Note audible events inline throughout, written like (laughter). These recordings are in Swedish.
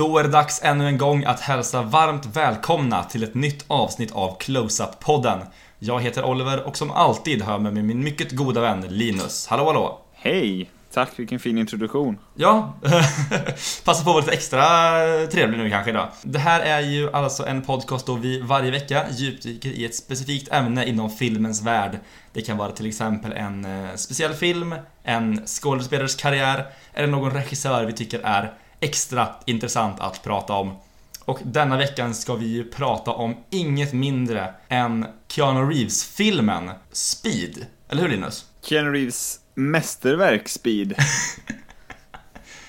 Då är det dags ännu en gång att hälsa varmt välkomna till ett nytt avsnitt av Close-Up-podden. Jag heter Oliver och som alltid hör med mig min mycket goda vän Linus. Hallå hallå! Hej! Tack, vilken fin introduktion. Ja, (laughs) passa på att vara lite extra trevlig nu kanske idag. Det här är ju alltså en podcast då vi varje vecka djupdyker i ett specifikt ämne inom filmens värld. Det kan vara till exempel en eh, speciell film, en skådespelares karriär eller någon regissör vi tycker är extra intressant att prata om. Och denna veckan ska vi ju prata om inget mindre än Keanu Reeves-filmen Speed. Eller hur Linus? Keanu Reeves mästerverk Speed. (laughs)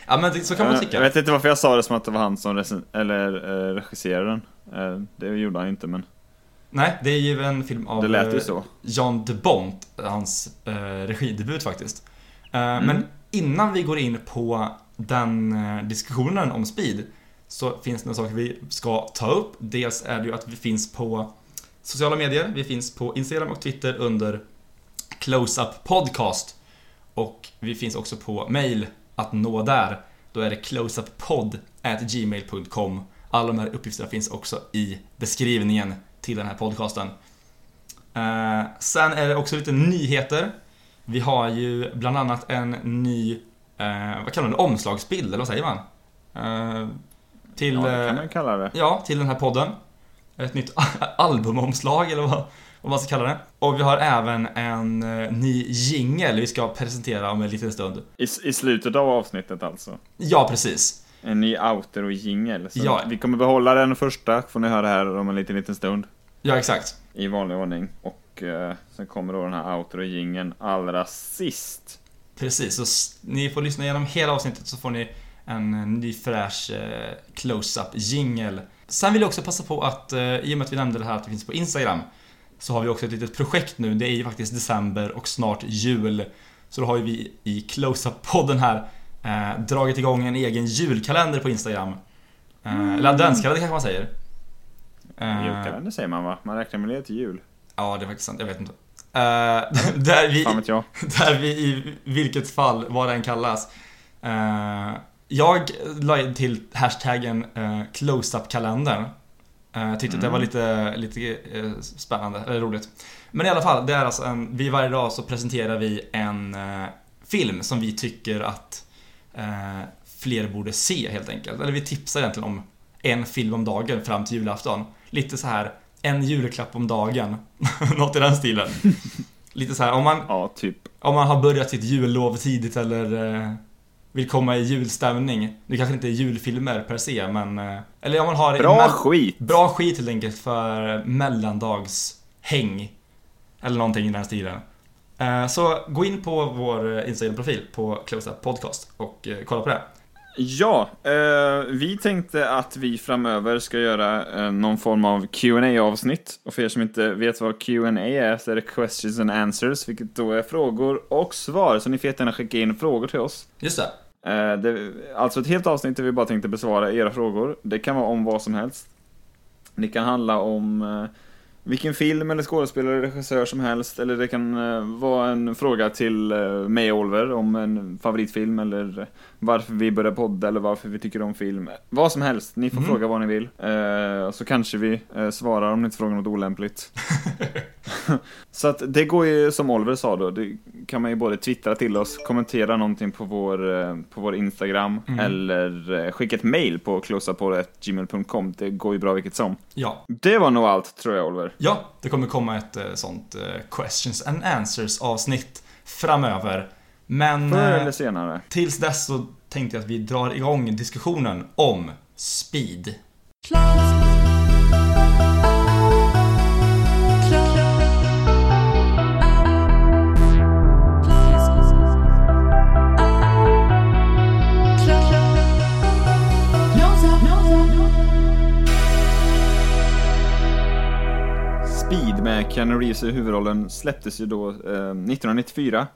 Ja men så kan man tycka. Jag vet inte varför jag sa det som att det var han som rec- eller, eh, regisserade den. Eh, det gjorde han inte men Nej, det är ju en film av det lät ju eh, så. John DeBont, hans eh, regidebut faktiskt. Eh, Mm. Men innan vi går in på den eh, diskussionen om Speed så finns det några saker vi ska ta upp. Dels är det ju att vi finns på sociala medier. Vi finns på Instagram och Twitter under Close-Up Podcast. Och vi finns också på mail att nå där. Då är det closeuppod gmail.com. Alla de här uppgifterna finns också i beskrivningen till den här podcasten. Eh, sen är det också lite nyheter. Vi har ju bland annat en ny, eh, vad kallar man det, omslagsbild, eller vad säger man? Eh, till, Ja, det kan eh, man kalla det. Ja, till den här podden. Ett nytt (laughs) albumomslag eller vad, vad man ska kalla det. Och vi har även en eh, ny jingel vi ska presentera om en liten stund. I, I slutet av avsnittet alltså. Ja, precis. En ny outer och jingel. Ja. Vi kommer behålla den första, får ni höra här om en liten, liten stund. Ja, exakt. I vanlig ordning. Och eh, sen kommer då den här outer och jingeln allra sist. Precis, så ni får lyssna igenom hela avsnittet så får ni en ny fräsch eh, close-up jingel. Sen vill jag också passa på att, eh, i och med att vi nämnde det här att det finns på Instagram, så har vi också ett litet projekt nu. Det är ju faktiskt december och snart jul. Så då har ju vi i Close-Up-podden här eh, dragit igång en egen julkalender på Instagram. Eh, Eller adventskalender kanske man säger. Eh, Julkalender säger man va? Man räknar med det till jul. Ja, det är faktiskt sant. Jag vet inte. Eh, (laughs) där vi... Jag. (laughs) Där vi i vilket fall, vad det än kallas. Eh, jag la till hashtaggen uh, close-up-kalendern. Uh, tyckte att det var lite, lite eh, spännande, eller roligt. Men i alla fall, det är alltså en, vi varje dag så presenterar vi en film som vi tycker att fler borde se helt enkelt. Eller vi tipsar egentligen om en film om dagen fram till julafton. Lite så här en julklapp om dagen. (laughs) Något i den stilen. (laughs) Lite så här, om man, Ja, typ. om man har börjat sitt jullov tidigt eller eh, vill komma i julstämning. Det kanske inte är julfilmer per se, men... Eh, eller om man har... Bra skit! Bra skit helt enkelt för mellandagshäng. Eller någonting i den stilen. Eh, så gå in på vår eh, Instagram-profil på Close-Up Podcast och eh, kolla på det. Ja, eh, vi tänkte att vi framöver ska göra eh, någon form av qa avsnitt Och för er som inte vet vad Q&A är så är det questions and answers, vilket då är frågor och svar. Så ni får jättegärna skicka in frågor till oss. Just det. Eh, det alltså ett helt avsnitt där vi bara tänkte besvara era frågor. Det kan vara om vad som helst. Det kan handla om eh, vilken film eller skådespelare regissör som helst. Eller det kan eh, vara en fråga till eh, mig och Oliver om en favoritfilm eller varför vi börjar podda eller varför vi tycker om film. Vad som helst, ni får Mhm. fråga vad ni vill. Eh, så kanske vi eh, svarar om ni inte frågar något olämpligt. (laughs) så att det går ju som Oliver sa då, det kan man ju både twittra till oss, kommentera någonting på vår, på vår Instagram Mm. eller skicka ett mail på closeuppod.gmail.com. Det går ju bra vilket som. Ja. Det var nog allt tror jag Oliver. Ja, det kommer komma ett eh, sånt eh, questions and answers avsnitt framöver. Men... Förr eh, eller senare. Tills dess så tänkte jag att vi drar igång diskussionen om speed. Keanu Reeves i huvudrollen släpptes ju då eh, 1994.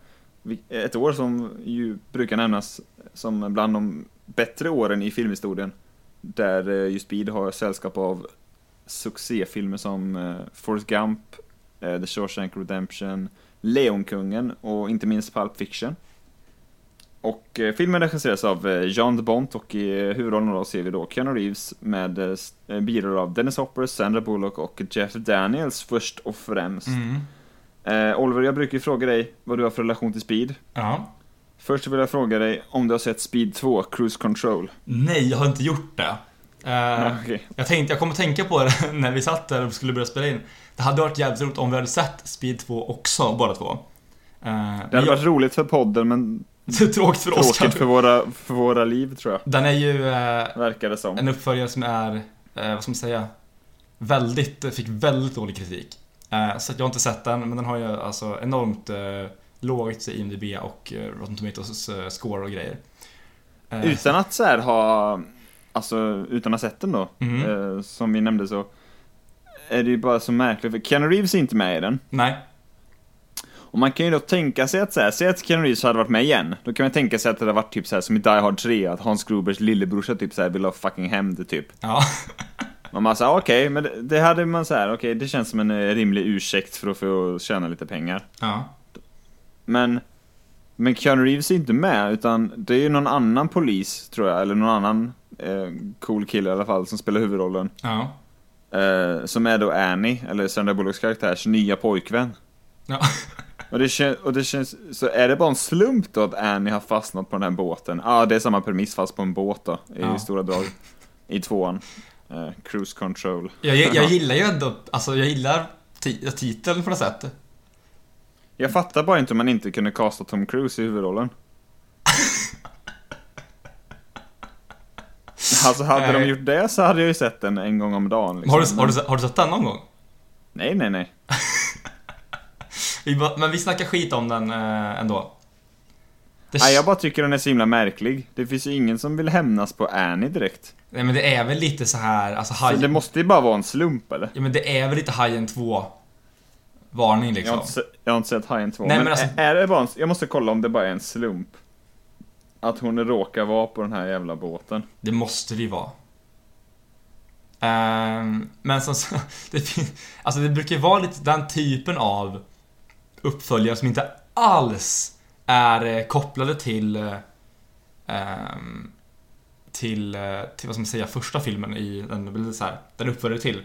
Ett år som ju brukar nämnas som bland de bättre åren i filmhistorien. Där eh, ju Speed har sällskap av succéfilmer som eh, Forrest Gump, eh, The Shawshank Redemption, Lejonkungen och inte minst Pulp Fiction. Och eh, filmen regisseras av eh, Jean de Bont och i eh, huvudrollen då ser vi då Keanu Reeves med biroller av Dennis Hopper, Sandra Bullock och Jeff Daniels först och främst. Mm. Eh, Oliver, jag brukar ju fråga dig vad du har för relation till Speed. Ja. Först vill jag fråga dig om du har sett Speed 2, Cruise Control. Nej, jag har inte gjort det. Eh, Ja, (laughs) okej. Jag tänkte, jag kom att tänka på det (laughs) när vi satt där och skulle börja spela in. Det hade varit jävligt roligt om vi hade sett Speed 2 också, båda två. Eh, Det hade jag- varit roligt för podden, men (laughs) tråkigt för oss tråkigt för våra, för våra liv tror jag. Den är ju eh, Verkar det som. en uppföljare som är, eh, vad ska man säga, väldigt, fick väldigt dålig kritik. Eh, så jag har inte sett den, men den har ju alltså enormt eh, lågt i IMDB och eh, Rotten Tomatoes eh, score och grejer. Eh, Utan att så här ha, alltså utan att ha sett den då, eh, som vi nämnde så, är det ju bara så märkligt, för Keanu Reeves är inte med i den. Nej. Och man kan ju då tänka sig att så här, säg att Keanu Reeves hade varit med igen, då kan man tänka sig att det hade varit typ så här som i Die Hard 3, att Hans Grubers lillebrorsa typ så här vill ha fucking hämnd typ. Ja. (laughs) Man sa okej, men det, det hade man så här, okej, det känns som en eh, rimlig ursäkt för att få tjäna lite pengar. ja. Men, men Keanu Reeves är inte med, utan det är ju någon annan polis, tror jag, eller någon annan eh, cool kille i alla fall, som spelar huvudrollen. Ja. Eh, som är då Annie, eller Sandra Bullocks karaktärs nya pojkvän. Ja. (laughs) Och det, kän, och det känns, så är det bara en slump då att Annie har fastnat på den här båten? Ja, ah, det är samma premiss fast på en båt då, i Ja. stora drag. I tvåan. Eh, cruise control. Jag, jag (laughs) gillar ju ändå, alltså jag gillar ti- titeln på något sätt. Jag fattar bara inte om man inte kunde casta Tom Cruise i huvudrollen. (laughs) Alltså hade de Nej. gjort det så hade jag ju sett den en gång om dagen. Liksom. Har, du, har, du, har du sett den någon gång? Nej, nej, nej. (laughs) Vi, bara- men vi snackar skit om den eh, ändå. Det, nej. Jag bara tycker den är så himla märklig. Det finns ju ingen som vill hämnas på Annie direkt. Nej men det är väl lite så här, alltså Så haj... det måste ju bara vara en slump, eller? Ja men det är väl lite Hajen 2 varning Jag har liksom. inte, se, jag har inte sett Hajen 2. Nej, men men alltså- är, är det bara en, Jag måste kolla om det bara är en slump. Att hon råkar vara på den här jävla båten. Det måste det ju vara. Ehm, men som så, (laughs) det, fin- alltså det brukar ju vara lite den typen av uppföljare som inte alls är eh, kopplade till eh, ehm, till, eh, till vad ska man säga, första filmen i den, så här, den uppföljare till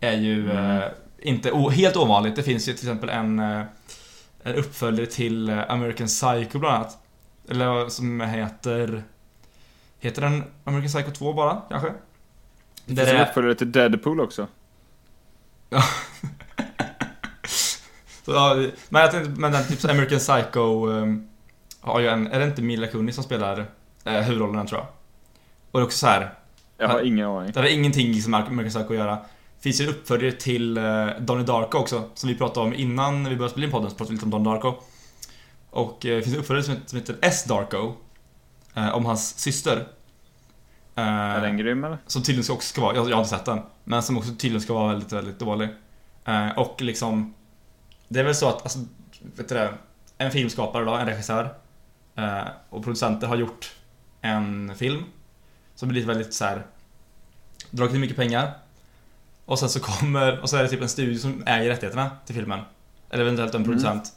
är ju Mm. inte o, helt ovanligt. Det finns ju till exempel en, en uppföljare till American Psycho bland annat. Eller som heter Heter den American Psycho 2 bara, kanske? Det finns en uppföljare till Deadpool också. (laughs) Så, ja, men jag tänkte, men den typ American Psycho um, har ju en, är det inte Mila Kunis som spelar eh, huvudrollen tror jag? Och det är också så här. Jag har ingen aning. Det har ingenting som American Psycho att göra. Finns ju en uppföljare till uh, Donnie Darko också, som vi pratade om innan vi började spela in podden, så pratade vi lite om Donnie Darko. Och eh, det finns en uppföljare som som heter S. Darko, eh, om hans syster. Eh, Är den grym eller? som tydligen ska också ska vara, jag, jag har inte sett den, men som också tydligen ska vara väldigt, väldigt dålig. Eh, och liksom, det är väl så att, alltså, vet du det, en filmskapare då, en regissör eh, och producenter har gjort en film som blir väldigt så här dragit in mycket pengar. Och sen så kommer, och så är det typ en studio som äger rättigheterna till filmen. Eller eventuellt en Mm. producent.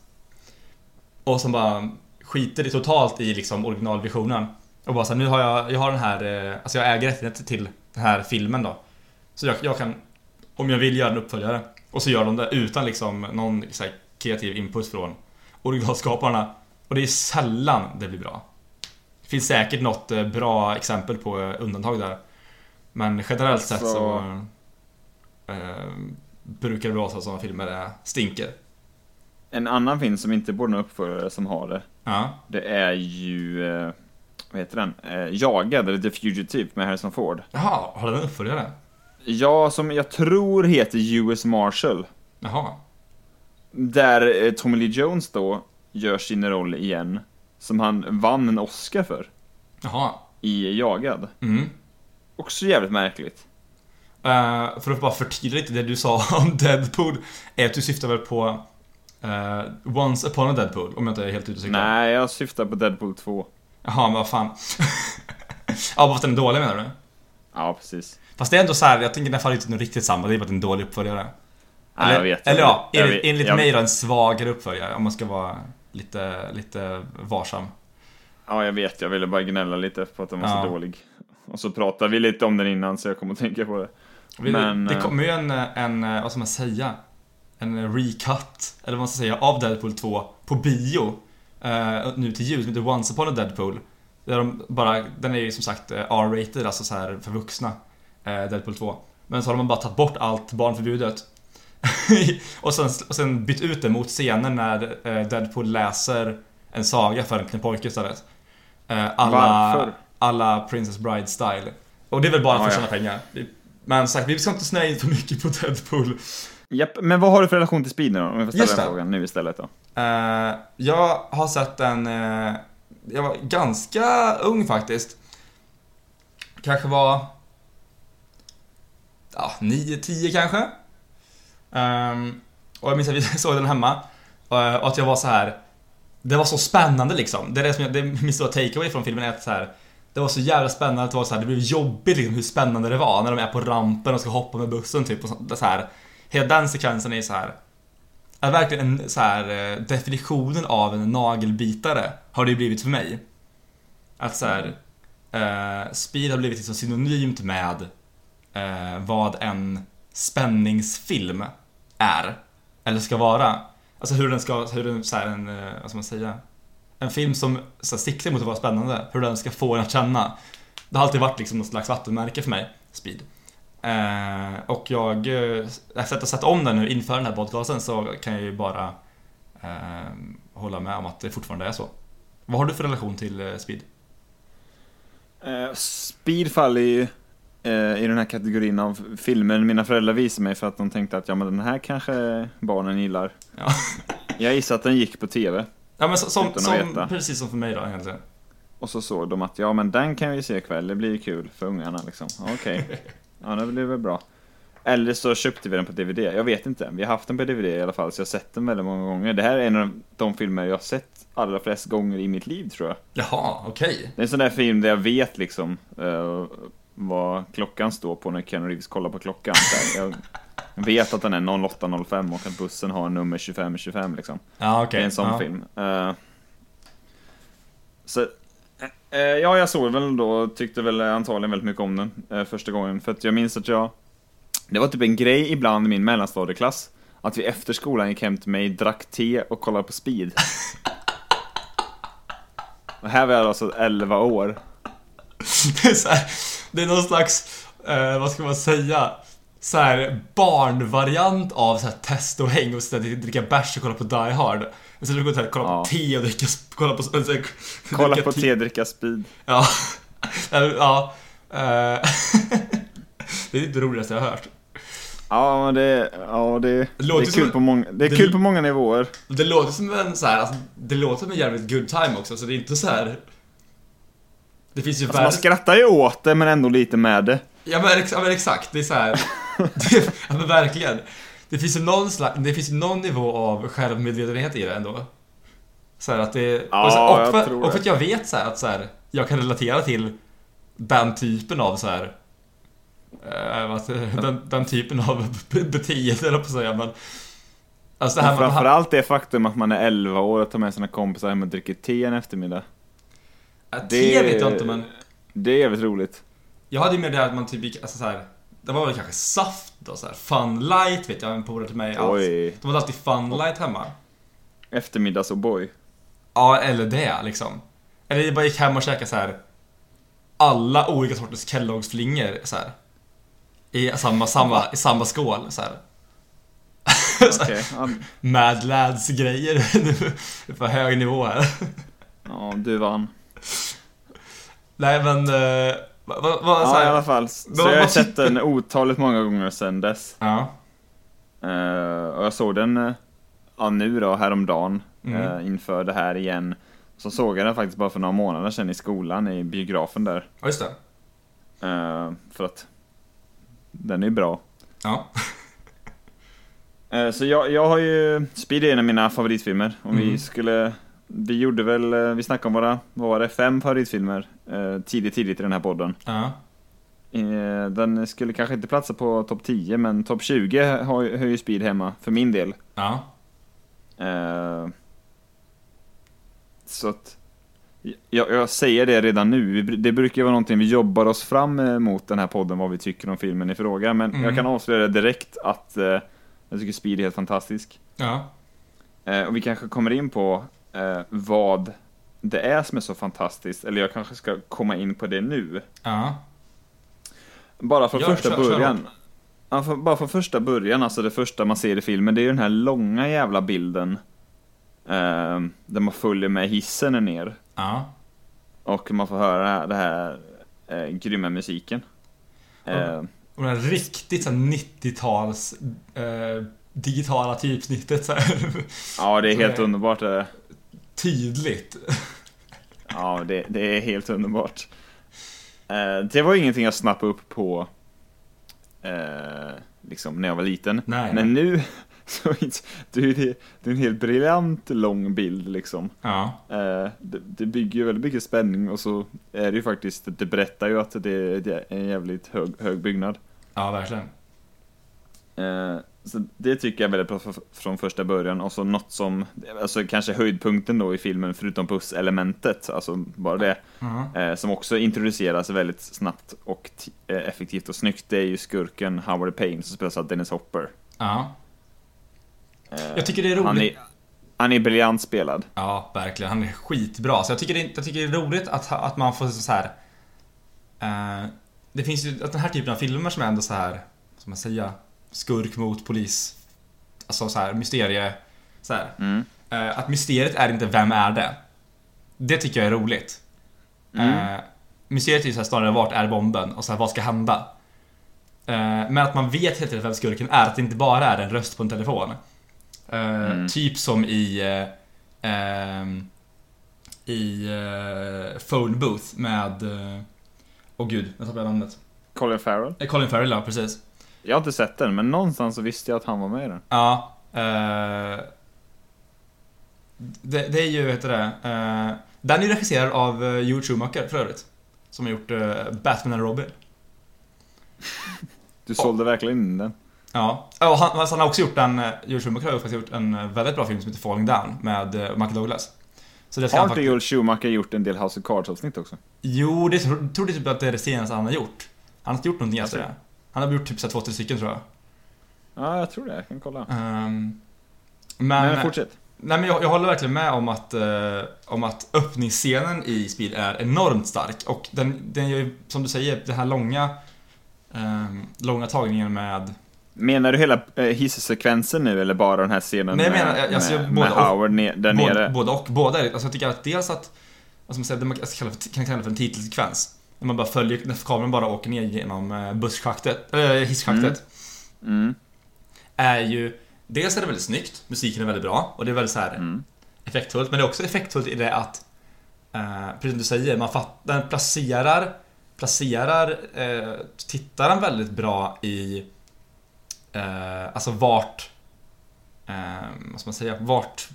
Och som bara skiter i totalt i liksom originalvisionen. Och bara så här, nu har jag, jag har den här, eh, alltså jag äger rättigheten till den här filmen då. Så jag, jag kan, om jag vill göra en uppföljare. Och så gör de det utan liksom någon kreativ input från originalskaparna. Och det är sällan det blir bra. Det finns säkert något eh, bra exempel på eh, undantag där. Men generellt sett så Så- eh, brukar det vara så att sådana filmer är stinker. En annan film som inte borde ha uppföljare som har det, Ja. det är ju, eh, vad heter den? Eh, Jagad, eller The Fugitive med Harrison Ford. Jaha, har den uppföljare? Ja, som jag tror heter US Marshal. Jaha. Där eh, Tommy Lee Jones då gör sin roll igen, som han vann en Oscar för, Jaha. i Jagad. Mm. Också jävligt märkligt. Eh, för att bara förtydliga lite det du sa (laughs) om Deadpool, är att du syftar väl på eh, Once upon a Deadpool, om jag inte är helt ute och cyklar? Nej, jag syftar på Deadpool 2. Jaha, men vad fan. (laughs) ja, att den är dålig menar du? Ja, precis. Fast det är ändå så här, jag tänker den faller inte något riktigt samma, det är bara en dålig uppföljare. Nej, jag vet. eller ja, Jag enligt, vet- enligt jag- mig då en svagare uppföljare, om man ska vara lite, lite varsam. Ja, jag vet. Jag ville bara gnälla lite på att den var Ja. så dålig. Och så pratade vi lite om den innan, så jag kommer att tänka på det. Men, det eh, kommer ju en, en, eh, vad ska man säga? En recut, eller vad man ska säga, av Deadpool 2 på bio. eh, nu till jul, som heter Once upon a Deadpool. Där de bara, den är ju som sagt R-rated, alltså så här för vuxna. Eh, Deadpool 2. Men så har de bara tagit bort allt barnförbjudet. (laughs) och, sen, och sen bytt ut det mot scener när eh, Deadpool läser en saga för en liten pojke istället. Eh, Alla, alla Princess Bride style. Och det är väl bara för att tjäna pengar. Men sagt, vi ska inte snöa in för mycket på Deadpool. Japp, men vad har du för relation till Speed nu då? Om jag får ställa den frågan nu istället då. Eh, jag har sett den, eh, jag var ganska ung faktiskt. Kanske var, ja, 9-10 kanske. Um, och jag minns att vi (laughs) såg den hemma. Eh, och att jag var så här. Det var så spännande liksom. Det är det som jag, det är min stora takeaway från filmen är att så här. Det var så jävla spännande att det var så här, det blev jobbigt liksom hur spännande det var när de är på rampen och ska hoppa med bussen typ och så, det så här. Hela den sekvensen är så här. Är verkligen en så här eh, definitionen av en nagelbitare har det ju blivit för mig. Att så här, uh, Speed har blivit liksom synonymt med eh, vad en spänningsfilm är. Eller ska vara. Alltså hur den ska, hur den, så här, en, eh, vad ska man säga? En film som så här, siktar mot att vara spännande. Hur den ska få en att känna. Det har alltid varit liksom något slags vattenmärke för mig, Speed. Eh, och jag, eh, efter att ha sett om den nu inför den här podcasten så kan jag ju bara eh, hålla med om att det fortfarande är så. Vad har du för relation till eh, Speed? Eh, Speed faller ju i den här kategorin av filmer mina föräldrar visade mig för att de tänkte att ja men den här kanske barnen gillar. Ja. (laughs) Jag gissar att den gick på TV. Ja men så- som, som precis som för mig då egentligen. Och så såg de att ja men den kan vi se ikväll, det blir ju kul för ungarna liksom. Okej, (laughs) ja det blir väl bra. Eller så köpte vi den på DVD, jag vet inte. Vi har haft den på DVD i alla fall så jag har sett den väldigt många gånger. Det här är en av de filmer jag har sett allra flest gånger i mitt liv tror jag. Jaha, okej. Det är en sån där film där jag vet liksom eh, vad klockan står på när Keanu Reeves kollar på klockan. Jag vet att den är 08.05 och att bussen har nummer 2525 liksom. Ja okej. Det är en sån ja. film. Eh, så, eh, ja, jag såg väl då tyckte väl antagligen väldigt mycket om den eh, första gången. För att jag minns att jag, det var typ en grej ibland i min mellanstadieklass. Att vi efter skolan gick hem till mig, drack te och kollade på Speed. och här var jag alltså 11 år. (laughs) Det är, det är någon slags, eh, vad ska man säga? Så här barnvariant av så här test och häng och så här, dricka bärs och kolla på Die Hard. Och sen går det här, kolla Ja. på te och dricka, kolla på... Så här, Kolla dricka på te, dricka Speed. Ja. (laughs) Ja. eh, (laughs) det är det roligaste jag har hört. Ja, men det, ja, det, det, låter är, som- kul på många, det är det- kul på många nivåer. Det låter som en så här, alltså, det låter som en jävligt good time också, så det är inte så här. Det finns ju Alltså man skrattar ju åt det, men ändå lite med det. Ja men, ex- ja men exakt, det är så här. det, ja men verkligen. Det finns ju någon slags, det finns någon nivå av självmedvetenhet i det ändå. Så här att det... Ja, och, så, och, jag för, tror och för att jag vet så här att så här, jag kan relatera till den typen av så här. eh, den, den typen av be- beteende, eller på att säga, men... Alltså det här framförallt det faktum att man är 11 år och tar med sina kompisar hem och dricker te en eftermiddag. Det- vet jag inte men... Det är jävligt roligt. Jag hade ju med det att man typ gick, alltså så här. Det var väl kanske saft då så här. Fun light vet jag, en polare till mig. allt. Oj. De hade alltid fun light hemma. Eftermiddags och boy. Ja, eller det liksom. Eller jag bara gick hem och käkade så här. Alla olika sorters Kelloggs flingor så här. I samma, samma, i samma skål så här. (laughs) Så här, Okej. Ja, Mad lads grejer (laughs) på hög nivå här. ja, du vann. Nej men, vad, vad, vad, så Ja, i här. alla fall. Så jag har sett den otaligt många gånger sedan dess. Ja. Eh, och jag såg den ja, nu då, häromdagen. Mm. eh, inför det här igen. Så såg jag den faktiskt bara för några månader sedan i skolan, i biografen där. Ja, just det. Eh, för att den är bra. Ja. (laughs) Så jag, jag har ju, Speed är en av mina favoritfilmer. Om Mm. vi skulle, vi gjorde väl, eh, vi snackade om våra, vad var det, fem favoritfilmer eh, tidigt, tidigt i den här podden. Ja. Eh, Den skulle kanske inte platsa på topp 10, men topp 20 har, ju- har ju Speed hemma, för min del. Ja. Eh, Så att, Jag, jag säger det redan nu, det brukar ju vara någonting vi jobbar oss fram eh, mot den här podden, vad vi tycker om filmen i fråga, men Mm. jag kan avslöja direkt att eh, jag tycker Speed är helt fantastisk. Ja. Eh, och vi kanske kommer in på eh, vad det är som är så fantastiskt, eller jag kanske ska komma in på det nu. Ja. Bara från Ja, första kör- kör början. Ja, för, bara från första början, alltså det första man ser i filmen, det är ju den här långa jävla bilden. Eh, där man följer med hissen ner. Ja. Och man får höra det här, det eh, grymma musiken. Eh, Och det här riktigt så här 90-tals eh, digitala typsnittet så här. ja, det är helt underbart. eh. Tydligt. (laughs) Ja, det, det är helt underbart. Eh, det var ingenting jag snappade upp på eh, liksom när jag var liten. Nej. Men nu, (laughs) så det, är det, är en helt briljant lång bild liksom. Ja. Eh, det, det bygger ju väldigt mycket spänning och så är det ju faktiskt, det berättar ju att det, det är en jävligt hög, hög byggnad. Ja, verkligen. Så det tycker jag är väldigt bra från första början och så något som, alltså kanske höjdpunkten då i filmen förutom pusselementet, alltså bara det, Ja. eh, som också introduceras väldigt snabbt och eh, effektivt och snyggt, det är ju skurken Howard Payne som spelas av Dennis Hopper. Ja. Eh, Jag tycker det är roligt. Han är, han är briljant spelad. Ja, verkligen. Han är skitbra. Så jag tycker det, jag tycker det är roligt att, att man får så här. Eh, det finns ju att den här typen av filmer som är ändå så här, som man säga, skurk mot polis. Alltså så här, mysterie. Så här. Mm. Eh, att mysteriet är inte vem är det? Det tycker jag är roligt. Mm. Eh, mysteriet är ju så här snarare vart är bomben och så här, vad ska hända? Eh, men att man vet helt enkelt vem skurken är, att det inte bara är en röst på en telefon. Mm. Typ som i eh, ehm, i eh, Phone Booth med Åh gud, jag tappade namnet. Colin Farrell. Eh, Colin Farrell, ja precis. Jag har inte sett den, men någonstans så visste jag att han var med i den. Ja. Eh, det, det är ju, vad heter det? Eh, den är ju regisserad av eh, Joel Schumacher för övrigt. Som har gjort eh, Batman and Robin. Du sålde verkligen in den. Ja, och han, alltså han har också gjort en, eh, Joel Schumacher har faktiskt gjort en eh, väldigt bra film som heter Falling Down med eh, Michael Douglas. Så det ska Har inte. Joel Schumacher gjort en del House of Cards-avsnitt också? Jo, det tro- trodde typ att det är det senaste han har gjort. Han har inte gjort någonting efter Alltså. det. Han har gjort typ så två, tre stycken tror jag. Ja, jag tror det. Jag kan kolla. Ehm, Men, men, fortsätt. nej, men jag, jag håller verkligen med om att, eh, om att öppningsscenen i Speed är enormt stark. Och den, den gör ju, som du säger, den här långa, ehm, långa tagningen med Menar du hela eh, hissekvensen nu, eller bara den här scenen Nej, jag med, menar, alltså, med, både med och. Howard ne- där nere? Både, både och. Båda alltså jag tycker att dels att, alltså man säger, man kan kalla för, kan kalla för en titelsekvens. När man bara följer, när kameran bara åker ner genom eh, busschaktet, eller hisschaktet. Mm. Är ju, dels är det väldigt snyggt, musiken är väldigt bra och det är väldigt så här Mm. effektfullt. Men det är också effektfullt i det att, eh, precis som du säger, man fatt, den placerar, placerar eh, tittaren väldigt bra i, eh, alltså vart, eh, vad ska man säga, vart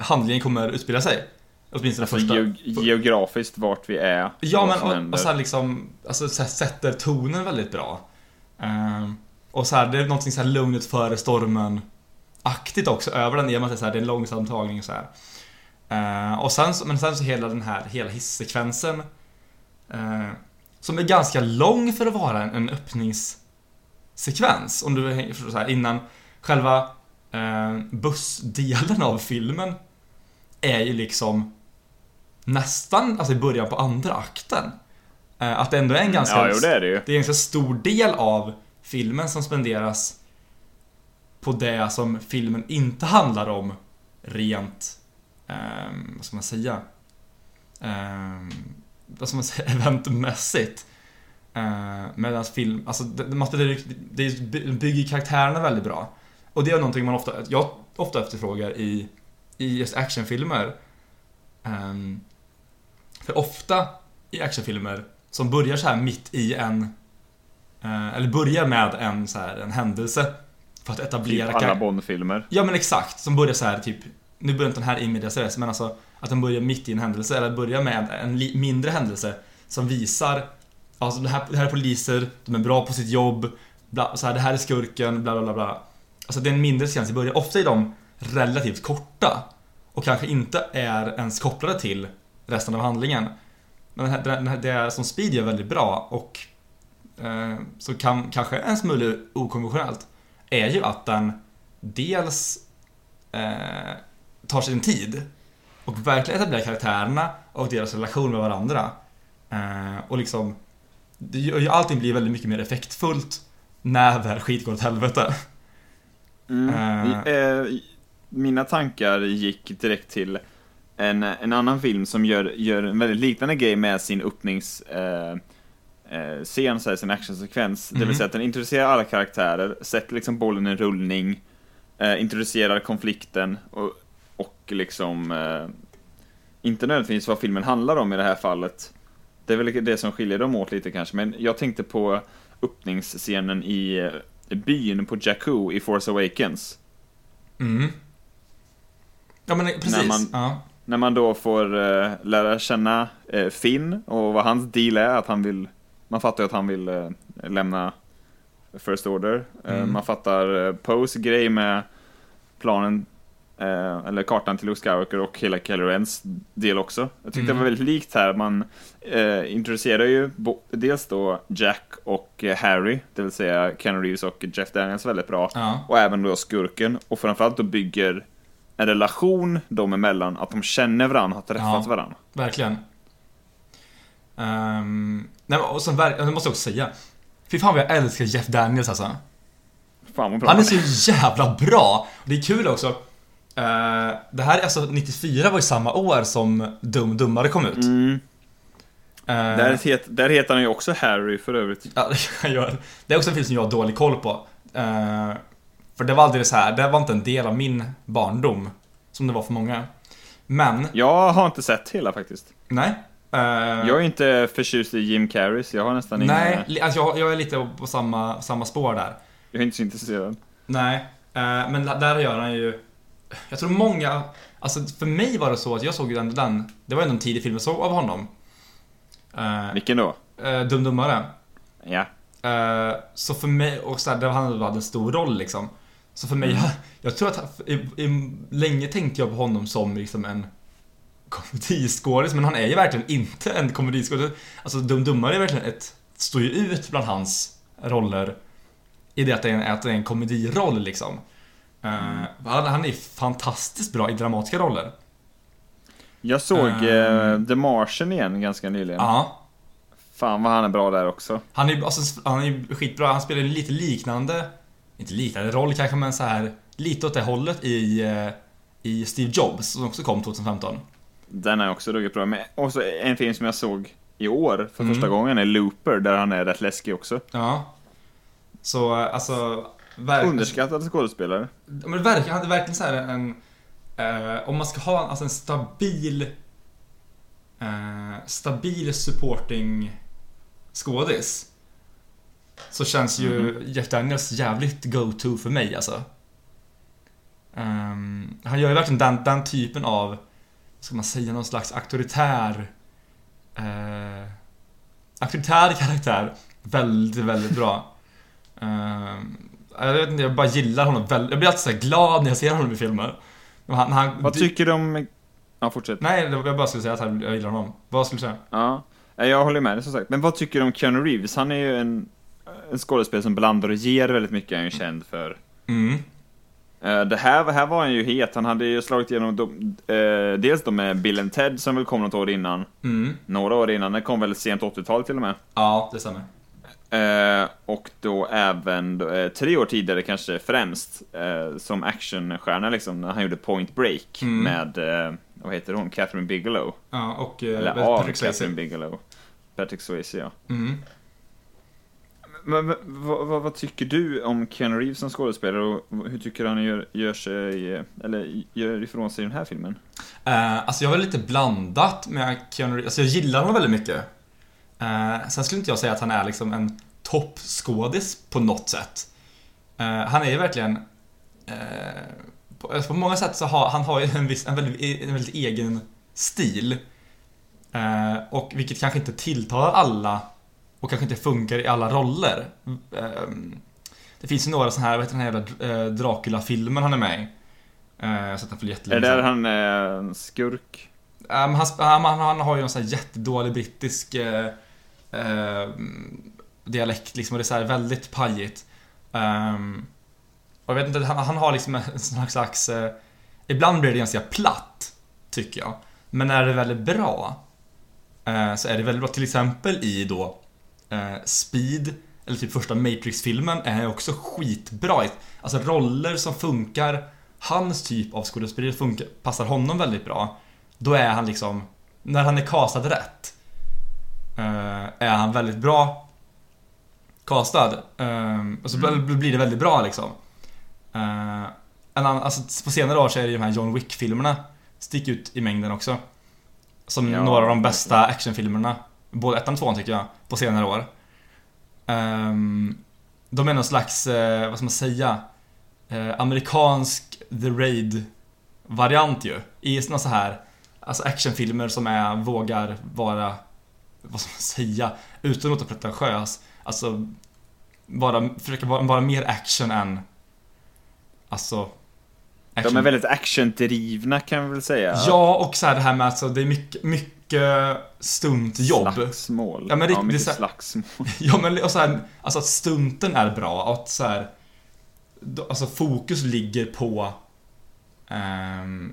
handlingen kommer utspela sig. Åtminstone Alltså första. ge- geografiskt vart vi är. Ja men och, händer. och så här liksom, alltså så här sätter tonen väldigt bra. Ehm, och så här, det är någonting så här lugnet före stormen aktigt också över den i och med att det är, så här, det är en långsam tagning så här. Ehm, och sen men sen så hela den här, hela hissekvensen eh, Som är ganska lång för att vara en, en öppningssekvens. Om du förstår så här, innan själva eh, bussdelen av filmen är ju liksom nästan alltså i början på andra akten. Eh, Att det ändå är en ganska, Ja, jo det är det ju. det är en ganska stor del av filmen som spenderas på det som filmen inte handlar om rent, ehm, vad ska man säga, Ehm, vad ska man säga, (laughs) eventmässigt. Uh, Medan film, alltså det, det, bygger karaktärerna väldigt bra. Och det är någonting man ofta, jag ofta efterfrågar i, i just actionfilmer. Ehm, för ofta i actionfilmer som börjar så här mitt i en eh, eller börjar med en, så här, en händelse för att etablera Typ alla Bond-filmer. Ja men exakt, som börjar så här typ Nu börjar inte den här in medias res, men alltså att den börjar mitt i en händelse eller börjar med en mindre händelse som visar Alltså det här, det här är poliser, de är bra på sitt jobb bla, så här, Det här är skurken, bla bla bla bla Alltså det är en mindre sekvens i början, ofta är de relativt korta Och kanske inte är ens kopplade till resten av handlingen. Men den här, den här, det som Speed gör väldigt bra och eh, så kan kanske en smula okonventionellt är ju att den dels eh, tar sin tid och verkligen etablerar karaktärerna och deras relation med varandra. Eh, och liksom det gör ju allting blir väldigt mycket mer effektfullt när väl skit går åt helvete. Mm. Eh, mina tankar gick direkt till en, en annan film som gör, gör en väldigt liknande grej med sin öppnings eh, eh, scen, så här, sin actionsekvens. Det vill Mhm. säga att den introducerar alla karaktärer, sätter liksom bollen i rullning, eh, introducerar konflikten och, och liksom eh, inte nödvändigtvis vad filmen handlar om i det här fallet. Det är väl det som skiljer dem åt lite kanske, men jag tänkte på öppningsscenen i eh, byn på Jakku i Force Awakens. Mm. Ja men precis. När man- ja. När man då får eh, lära känna eh, Finn och vad hans deal är, att han vill, man fattar ju att han vill eh, lämna First Order. Eh, Mm. Man fattar eh, Poes grej med planen, eh, eller kartan till Luke Skywalker och hela Kylo Rens del också. Jag tyckte Mm. det var väldigt likt här, man eh, introducerar ju dels då Jack och Harry, det vill säga Ken Reeves och Jeff Daniels väldigt bra. ja. Och även då skurken. Och framförallt då bygger en relation dem emellan, att de känner varandra, har träffat Ja. varandra. Verkligen. Um, nej, och sen, det måste jag också säga. Fy fan vad jag älskar Jeff Daniels alltså. Fan vad bra. Han är så jävla bra! Det är kul också. Eh, det här är alltså 94 var ju samma år som Dum Dummare kom ut. Mm. Eh, Där, het, där heter han ju också Harry för övrigt. Ja, (laughs) det. Det är också en film som jag har dålig koll på. Eh, för det var aldrig så här, det var inte en del av min barndom. Som det var för många. Men, Jag har inte sett hela faktiskt. nej. Eh, Jag är inte förtjust i Jim Carrey, så jag har nästan nej, inga... li- alltså jag, jag är lite på samma, samma spår där. Jag är inte så intresserad. Nej, eh, men där gör han ju... Jag tror många... Alltså för mig var det så att jag såg ju den, den det var ändå en tidig film jag såg av honom. Uh, Vilken då? Dum Dummare. Ja. Så för mig, och så här, där han hade en stor roll liksom. Så för mig, Mm. jag, (laughs) jag tror att i, i, länge tänkte jag på honom som liksom en komediskådis, men han är ju verkligen inte en komediskådis. Alltså Dum Dummare är verkligen ett, står ju ut bland hans roller i det att det är en, att det är en komediroll liksom. Eh, han, han är fantastiskt bra i dramatiska roller. Jag såg eh, The Martian igen ganska nyligen. Ja. Fan vad han är bra där också. Han är ju alltså, han är skitbra, han spelar lite liknande, inte liknande roll kanske, men så här lite åt det hållet i, eh, i Steve Jobs som också kom 2015. Den är också ruggigt bra. Men också en film som jag såg i år för Mm. första gången är Looper, där han är rätt läskig också. Ja. Så eh, alltså... Verk, Underskattad skådespelare. Men det verkar, han är verkligen så här en... Eh, om man ska ha alltså en stabil... Eh, stabil supporting skådis. Så känns ju Jeff Daniels jävligt go-to för mig alltså. Ehm, han gör ju verkligen den, den typen av, ska man säga, någon slags auktoritär... Eh, auktoritär karaktär väldigt, väldigt bra. Ehm, jag vet inte, jag bara gillar honom väldigt. Jag blir alltid så glad när jag ser honom i filmer. Han, han, Vad tycker du om... Ja, fortsätt. Nej, jag bara skulle säga att jag gillar honom. Vad skulle du säga? Ja, Ja, jag håller med dig som sagt. Men vad tycker du om Keanu Reeves? Han är ju en, en skådespelare som blandar och ger väldigt mycket, är han ju känd för. Mm. Eh, Det här, här var han ju het, han hade ju slagit igenom de, eh, dels då med Bill and Ted som väl kom något år innan, Mm. några år innan, det kom väl sent 80-tal till och med. Ja, det stämmer. Eh, och då även eh, tre år tidigare kanske främst eh, som actionstjärna liksom, när han gjorde Point Break Mm. med, eh, vad heter hon, Catherine Bigelow? Ja, och eh, Eller Patrick av Swayze. Catherine Bigelow. Patrick Swayze, ja. Mm. Men, men vad, vad, vad tycker du om Keanu Reeves som skådespelare och hur tycker du han gör, gör sig, eh, eller gör ifrån sig i den här filmen? Uh, alltså jag var lite blandat med Keanu Reeves. Alltså jag gillar honom väldigt mycket. Uh, sen skulle inte jag säga att han är liksom en toppskådis på något sätt. Uh, han är ju verkligen... På, alltså, på många sätt så har han har ju en, viss, en, väldigt, en väldigt egen stil. Och vilket kanske inte tilltalar alla och kanske inte funkar i alla roller. Eh, det finns ju några sådana här, vad heter den här jävla eh, Dracula-filmen han är med i? Eh, jag sett den för Är jättelänge det sedan. där han är en skurk? han, han, han har ju en sån här jättedålig brittisk eh, eh, dialekt liksom och det är så här väldigt pajigt. Um, och jag vet inte, han, han har liksom en (laughs) slags, slags eh, ibland blir det ganska platt, tycker jag. Men när det är väldigt bra eh, så är det väldigt bra. Till exempel i då eh, Speed, eller typ första Matrix-filmen, är också skitbra. Alltså roller som funkar, hans typ av skådespeleri funkar, passar honom väldigt bra. Då är han liksom, när han är castad rätt, eh, är han väldigt bra castad. Eh, och så Mm. blir det väldigt bra liksom. Eh, en annan, alltså på senare år så är det ju de här John Wick-filmerna stick ut i mängden också. Som Ja. några av de bästa actionfilmerna. Både ettan och tvåan tycker jag, på senare år. Ehm, de är någon slags, eh, vad ska man säga, eh, amerikansk The Raid-variant ju. I såna så här, alltså actionfilmer som är, vågar vara, vad ska man säga, utan att låta pretentiös. Alltså, bara, försöka vara, vara mer action än, alltså, De är väldigt actiondrivna kan vi väl säga. Ja, och så här det här med alltså, det är mycket, mycket stuntjobb. Slagsmål. Ja, men det- ja, mycket det är så- slagsmål. (laughs) Ja, men och så här, alltså att stunten är bra att så här, alltså fokus ligger på ehm,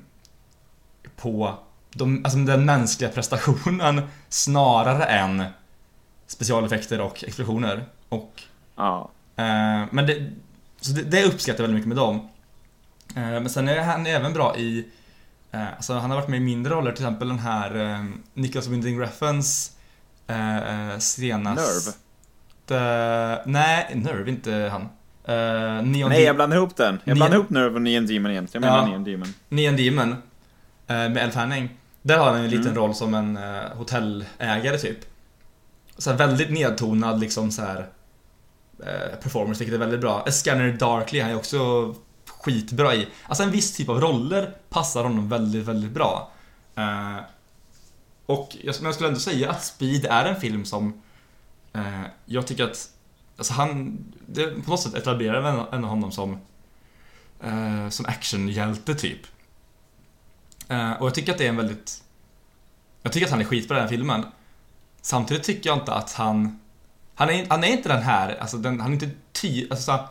på de, alltså den mänskliga prestationen (laughs) snarare än specialeffekter och explosioner. Och Ja. Eh, men det, så det, det uppskattar jag väldigt mycket med dem. Eh, men sen är han även bra i, eh, alltså han har varit med i mindre roller, till exempel den här eh, Nicholas Winding Refns eh, eh, senast... Nerve? nej, Nerve, inte han. Eh, Neon, Nej, jag blandar ihop den. Jag Neon- blandar ihop Nerve och Neon Demon igen. Jag menar Ja. Neon Demon. Neon Demon. Eh, med Elle Fanning. Där har han en liten Mm. roll som en eh, hotellägare typ. Så här väldigt nedtonad liksom så här eh, performance, vilket är väldigt bra. A Scanner Darkly han är också skitbra i. Alltså en viss typ av roller passar honom väldigt, väldigt bra. Eh, och jag, men jag skulle ändå säga att Speed är en film som eh, jag tycker att Alltså han, det på något sätt etablerar väl ändå honom som eh, som actionhjälte typ. Eh, och jag tycker att det är en väldigt... Jag tycker att han är skitbra i den här filmen. Samtidigt tycker jag inte att han... Han är, han är inte den här, alltså den, han är inte ty... Alltså, så,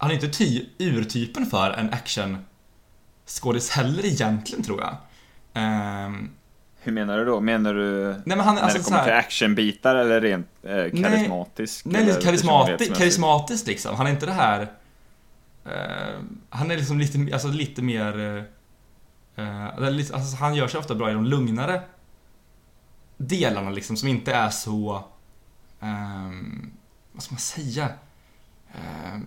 han är inte ty, urtypen för en action skådis heller egentligen tror jag. Ehm, Hur menar du då? Menar du nej men han är när alltså det kommer till här, actionbitar eller rent eh, karismatisk? Nej, lite karismatisk, karismatiskt liksom. Han är inte det här... eh, han är liksom lite, alltså lite mer... lite, alltså han gör sig ofta bra i de lugnare delarna liksom, som inte är så... ehm, vad ska man säga? Ehm,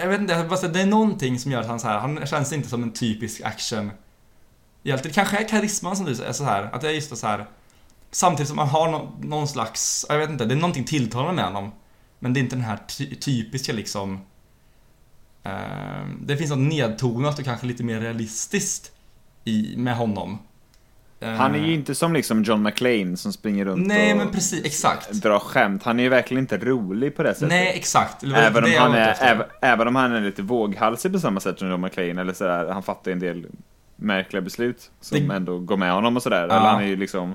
jag vet inte, jag bara säga, det är någonting som gör att han så här, han känns inte som en typisk action hjälte. Det kanske är karisman som du säger, så här, att det är just så här Samtidigt som man har någon, någon slags, jag vet inte, det är någonting tilltalande med honom. Men det är inte den här ty typiska liksom... Eh, det finns något nedtonat och kanske lite mer realistiskt i, med honom. Eh, Han är ju inte som liksom John McClane som springer runt Nej och men precis, exakt. drar skämt. Han är ju verkligen inte rolig på det sättet. Nej, exakt. Även om, han är, även, även om han är lite våghalsig på samma sätt som John McClane, eller sådär, han fattar ju en del märkliga beslut som Det- ändå går med honom och sådär. Ja. Eller han är ju liksom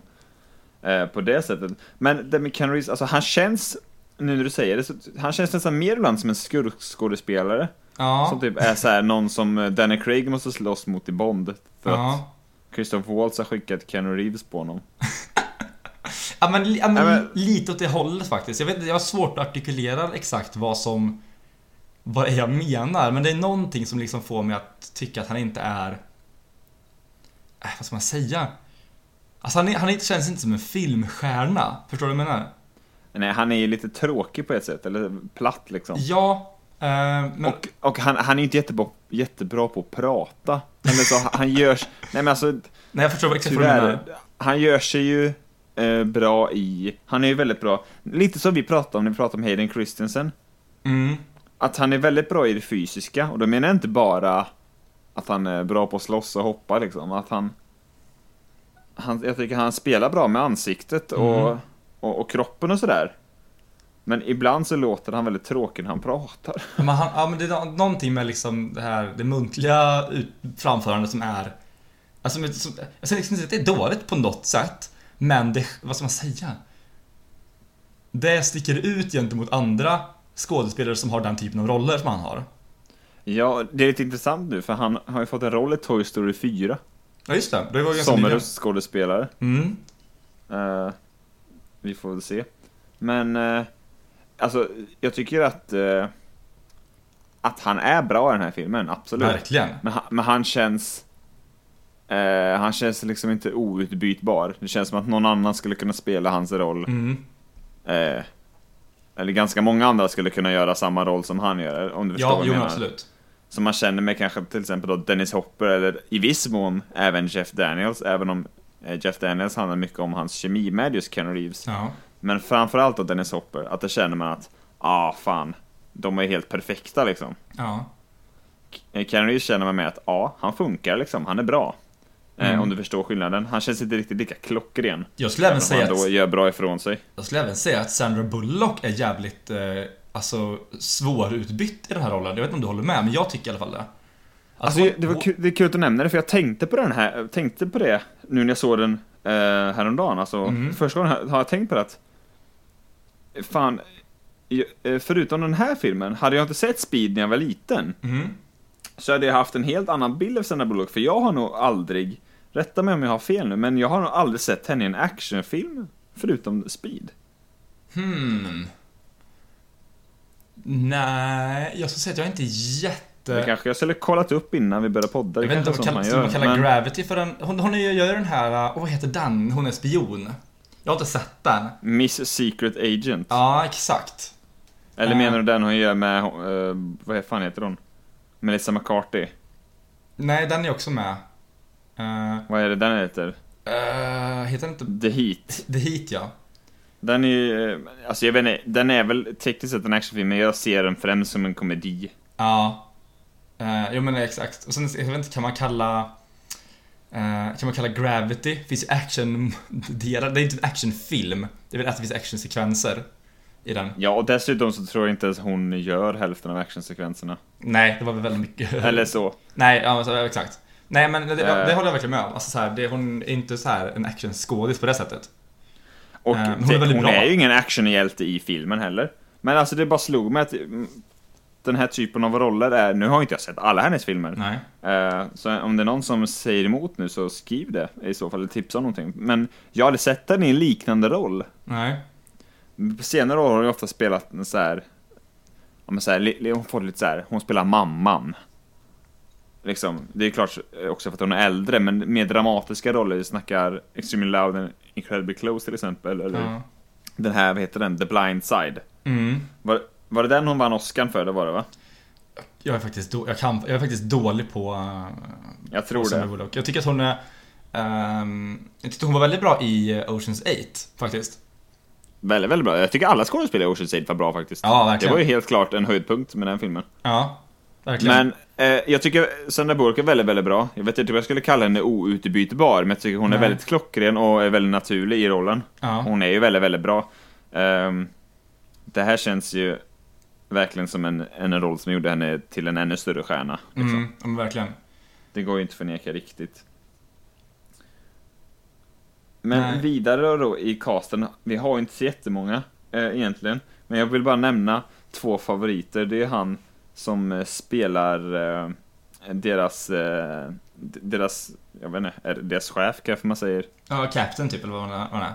eh, på det sättet. Men Ken Reeves, alltså han känns, nu när du säger det, så, han känns nästan mer ibland som en skurkskådespelare. Ja. Som typ är såhär någon som eh, Danny Craig måste slåss mot i Bond. För att ja. Christopher Waltz har skickat Ken Reeves på honom. (laughs) Ja men, ja, men, Ja, men- lite åt det hållet faktiskt. Jag vet inte, jag har svårt att artikulera exakt vad som... Vad jag menar, men det är någonting som liksom får mig att tycka att han inte är... Äh, vad ska man säga? Alltså han, är, han är, känns inte som en filmstjärna, förstår du vad jag menar? Nej, han är ju lite tråkig på ett sätt, eller platt liksom. Ja, men... Och, och han, han är inte jättebra, jättebra på att prata. Eller så, han gör... Nej men alltså, nej, jag förstår exakt vad du menar. tyvärr. Han gör sig ju eh, bra i... Han är ju väldigt bra. Lite som vi pratade om när vi pratade om Hayden Christensen. Mm. Att han är väldigt bra i det fysiska. Och då menar jag inte bara att han är bra på att slåss och hoppa liksom. Att han... han jag tycker han spelar bra med ansiktet och, Mm. och, och kroppen och sådär. Men ibland så låter han väldigt tråkig när han pratar. Men han, ja, men det är nå- någonting med liksom det här, det muntliga ut, framförandet som är... Alltså, som- jag säger liksom inte att det är dåligt på något sätt, men det, vad ska man säga? Det sticker ut gentemot andra skådespelare som har den typen av roller som han har. Ja, det är lite intressant nu för han har ju fått en roll i Toy Story 4. Ja, just det. Det var ju Som röstskådespelare. Mm. Eh, vi får väl se. Men, eh, alltså, jag tycker att, eh, att han är bra i den här filmen, absolut. Verkligen. Men, han- men han känns, eh, han känns liksom inte outbytbar. Det känns som att någon annan skulle kunna spela hans roll. Mm. Eh, eller ganska många andra skulle kunna göra samma roll som han gör, om du förstår Ja, vad jo jag men menar. absolut. Som man känner med kanske till exempel då Dennis Hopper eller i viss mån även Jeff Daniels, även om eh, Jeff Daniels handlar mycket om hans kemi med just Ken Reeves. Ja. Men framförallt då Dennis Hopper, att det känner man att, ah fan, de är helt perfekta liksom. Ja. Reeves känner man med att, ja, han funkar liksom, han är bra. Eh, Mm. om du förstår skillnaden. Han känns inte riktigt lika klockren. Jag skulle även säga han då att, gör bra ifrån sig. jag skulle även säga att Sandra Bullock är jävligt, eh, alltså, svårutbytt i den här rollen. Jag vet inte om du håller med, men jag tycker i alla fall det. Att Alltså, hon- det, var kul, det är kul att du nämner det, för jag tänkte på den här, tänkte på det nu när jag såg den eh, häromdagen. Alltså, Mm. första gången har- har jag tänkt på det att, fan, eh, förutom den här filmen, hade jag inte sett Speed när jag var liten, Mhm. så hade jag haft en helt annan bild av Sandra Bullock, för jag har nog aldrig, rätta mig om jag har fel nu, men jag har nog aldrig sett henne i en actionfilm, förutom Speed. Hmm. Nej, jag skulle säga att jag är inte jätte... Det kanske jag skulle kollat upp innan vi började podda, det jag vet inte om kanske man kallar, ska man man gör. kalla men Gravity för den... Hon, hon gör ju den här, och vad heter den? Hon är spion. Jag har inte sett den. Miss Secret Agent. Ja, exakt. Eller Ja. menar du den hon gör med, eh, vad fan heter hon? Melissa McCarthy. Nej, den är också med. Uh, Vad är det den heter? heter den inte The Heat. The Heat, ja? Den är ju, alltså jag vet inte, den är väl tekniskt sett en actionfilm, men jag ser den främst som en komedi. Ja. Uh, jo men exakt. Och sen, jag vet inte, kan man kalla... eh, kan man kalla Gravity? Finns ju action... Det är inte en actionfilm. Det är väl att det finns actionsekvenser i den. Ja, och dessutom så tror jag inte ens hon gör hälften av actionsekvenserna. Nej, det var väl väldigt mycket... Eller så. Nej, ja, så, exakt. Nej men det, det, Eh. det håller jag verkligen med om. Alltså, så här, det, hon är inte så här en actionskådis på det sättet. Och Eh, men det, hon är hon, är ju ingen actionhjälte i filmen heller. Men alltså det bara slog mig att mm, den här typen av roller är, nu har inte jag sett alla hennes filmer. Nej. Eh, Så om det är någon som säger emot nu så skriv det i så fall, eller tipsa om någonting. Men jag hade sett henne i en liknande roll. Nej. På senare år har hon ofta spelat en så här, ja men så här, hon får lite så här, hon spelar mamman. Liksom, det är klart också för att hon är äldre, men mer dramatiska roller, vi snackar Extremely Loud and Incredibly Close till exempel, eller Ja. den här, vad heter den, The Blind Side. Mm. Var, var det den hon vann Oscar för? Det var det va? Jag är faktiskt, då, jag kan, jag är faktiskt dålig på... Uh, Jag tror Sandra det. Bullock. Jag tycker att hon är... ehm, jag tyckte hon var väldigt bra i Oceans 8, faktiskt. Väldigt, väldigt bra. Jag tycker alla skådespelare i Ocean's 8 var bra faktiskt. Ja, det verkligen. var ju helt klart en höjdpunkt med den filmen. Ja, verkligen. Men eh, jag tycker Sandra Bullock är väldigt, väldigt bra. Jag vet inte om jag skulle kalla henne outbytbar, men jag tycker hon är Nej. väldigt klockren och är väldigt naturlig i rollen. ja. Hon är ju väldigt, väldigt bra. Ehm, det här känns ju verkligen som en, en roll som gjorde henne till en ännu större stjärna. Liksom. Mm, verkligen. Det går ju inte att förneka riktigt. Men Nej. vidare då i casten, vi har ju inte så jättemånga eh, egentligen. Men jag vill bara nämna två favoriter. Det är han som eh, spelar eh, deras, eh, deras, jag vet inte, är det deras chef kanske man säger? Ja, Captain typ, eller vad hon är.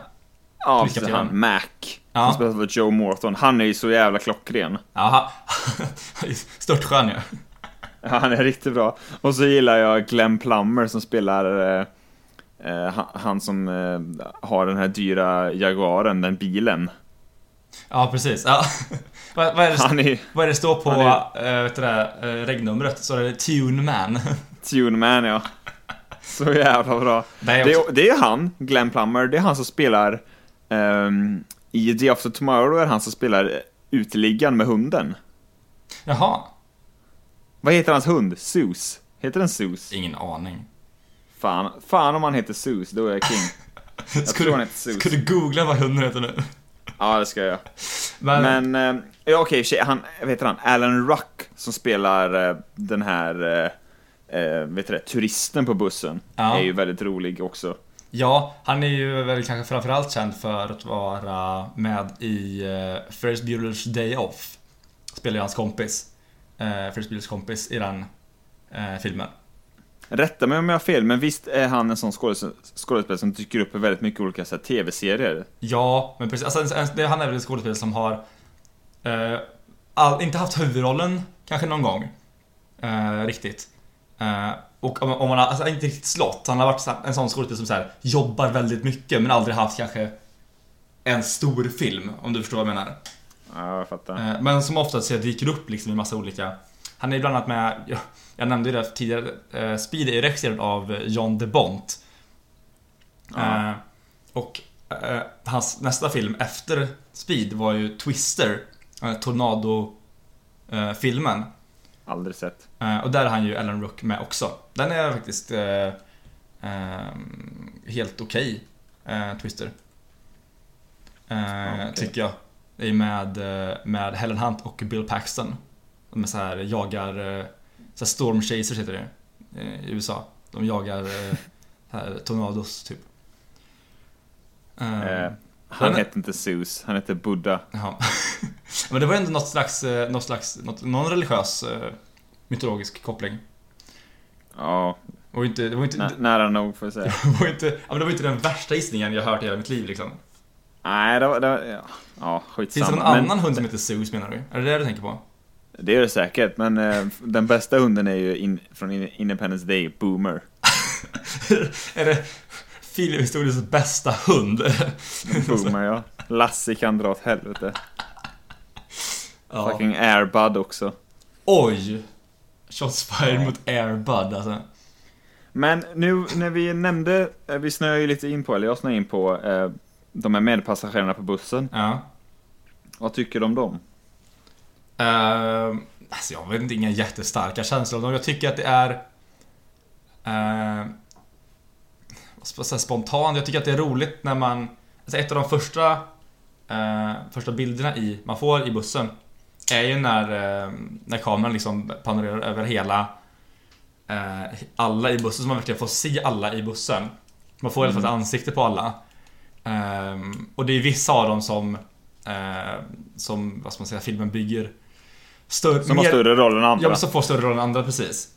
Är. Ja, precis, han? Mac. Ja. Som spelas av Joe Morton. Han är ju så jävla klockren. Jaha. (laughs) Störtskön ju. Ja, Han är riktigt bra. Och så gillar jag Glenn Plummer som spelar eh, eh, han, han som eh, har den här dyra Jaguaren, den bilen. Ja, precis. Ja. (laughs) vad, vad, är det, är vad är det står på han äh, vet du det, äh, regnumret? Så är det Tune Man. (laughs) Tune Man, ja. Så jävla bra. Det är Det också, är, det är han, Glenn Plummer, det är han som spelar ehm, i The After Tomorrow är han som spelar uteliggaren med hunden. Jaha. Vad heter hans hund? Sus? Heter den Sus? Ingen aning. Fan, fan om han heter Sus, då är jag king. Jag Ska tror han heter Sus. ska du googla vad hunden heter nu? Ja, det ska jag. Men, Men, eh, ja okej, tjej, han, vad heter han? Alan Ruck som spelar eh, den här, eh, eh, vet du det, turisten på bussen Ja. är ju väldigt rolig också. Ja, han är ju väl kanske framförallt känd för att vara med i uh, Ferris Bueller's Day Off. Spelar ju hans kompis. Uh, Ferris Buellers kompis i den eh, filmen. Rätta mig om jag har fel, men visst är han en sån skådespelare som dyker upp i väldigt mycket olika så här, tv-serier? Ja, men precis. Alltså, han är väl en skådespelare som har eh, all, inte haft huvudrollen kanske någon gång. Eh, riktigt. Eh, och om, om man har alltså, inte riktigt slått. Han har varit en sån skådespelare som så här, jobbar väldigt mycket men aldrig haft kanske en stor film, om du förstår vad jag menar. Ja, jag fattar. Eh, Men som ofta så dyker upp liksom i massa olika Han är bland annat med, jag, jag nämnde ju det tidigare, eh, Speed är regisserad av John DeBont Ja. Och hans nästa film efter Speed var ju Twister Tornado-filmen Aldrig sett. eh, Och där är han ju Ellen Rook med också. Den är faktiskt eh, eh, helt okej, eh, Twister. Eh, Okej. Tycker jag. Det är med, med Helen Hunt och Bill Paxton. De är så här jagar, så här storm chasers heter det i USA. De jagar (laughs) här, tornados typ. Eh, Han den- hette inte Zeus, han hette Buddha. Jaha. (laughs) Men det var ändå något slags, eh, något slags, något, någon religiös eh, mytologisk koppling Ja, ju inte, det var inte, nä- nära nog får jag säga. (laughs) det var inte, ja, men det var inte den värsta gissningen jag hört i hela mitt liv liksom. Nej, det var... Det var ja, ja, Finns det skitsamma. någon Men annan hund som heter Zeus menar du? Är det det du tänker på? Det är det säkert, men eh, den bästa hunden är ju in, från In- Independence Day, Boomer. (laughs) är det filmhistoriens bästa hund? Boomer, ja. Lassie kan dra åt helvete. ja. Fucking Airbud också. Oj! Shots fired Ja. mot Airbud alltså. Men nu när vi nämnde, eh, vi snöar ju lite in på, eller jag snöar in på, eh, de här medpassagerarna på bussen. Ja. Vad tycker du om dem? Uh, alltså jag vet inte, inga jättestarka känslor om dem. Jag tycker att det är... Uh, spontant. Jag tycker att det är roligt när man... Alltså ett av de första, eh, första bilderna i, man får i bussen är ju när, eh, när kameran liksom panorerar över hela eh, alla i bussen, så man verkligen får se alla i bussen. Man får i alla fall ett ansikte på alla. Ehm, och det är vissa av dem som, eh, som vad ska man säga, filmen bygger större, Som har större roll än andra. Ja, som får större roll än andra, precis.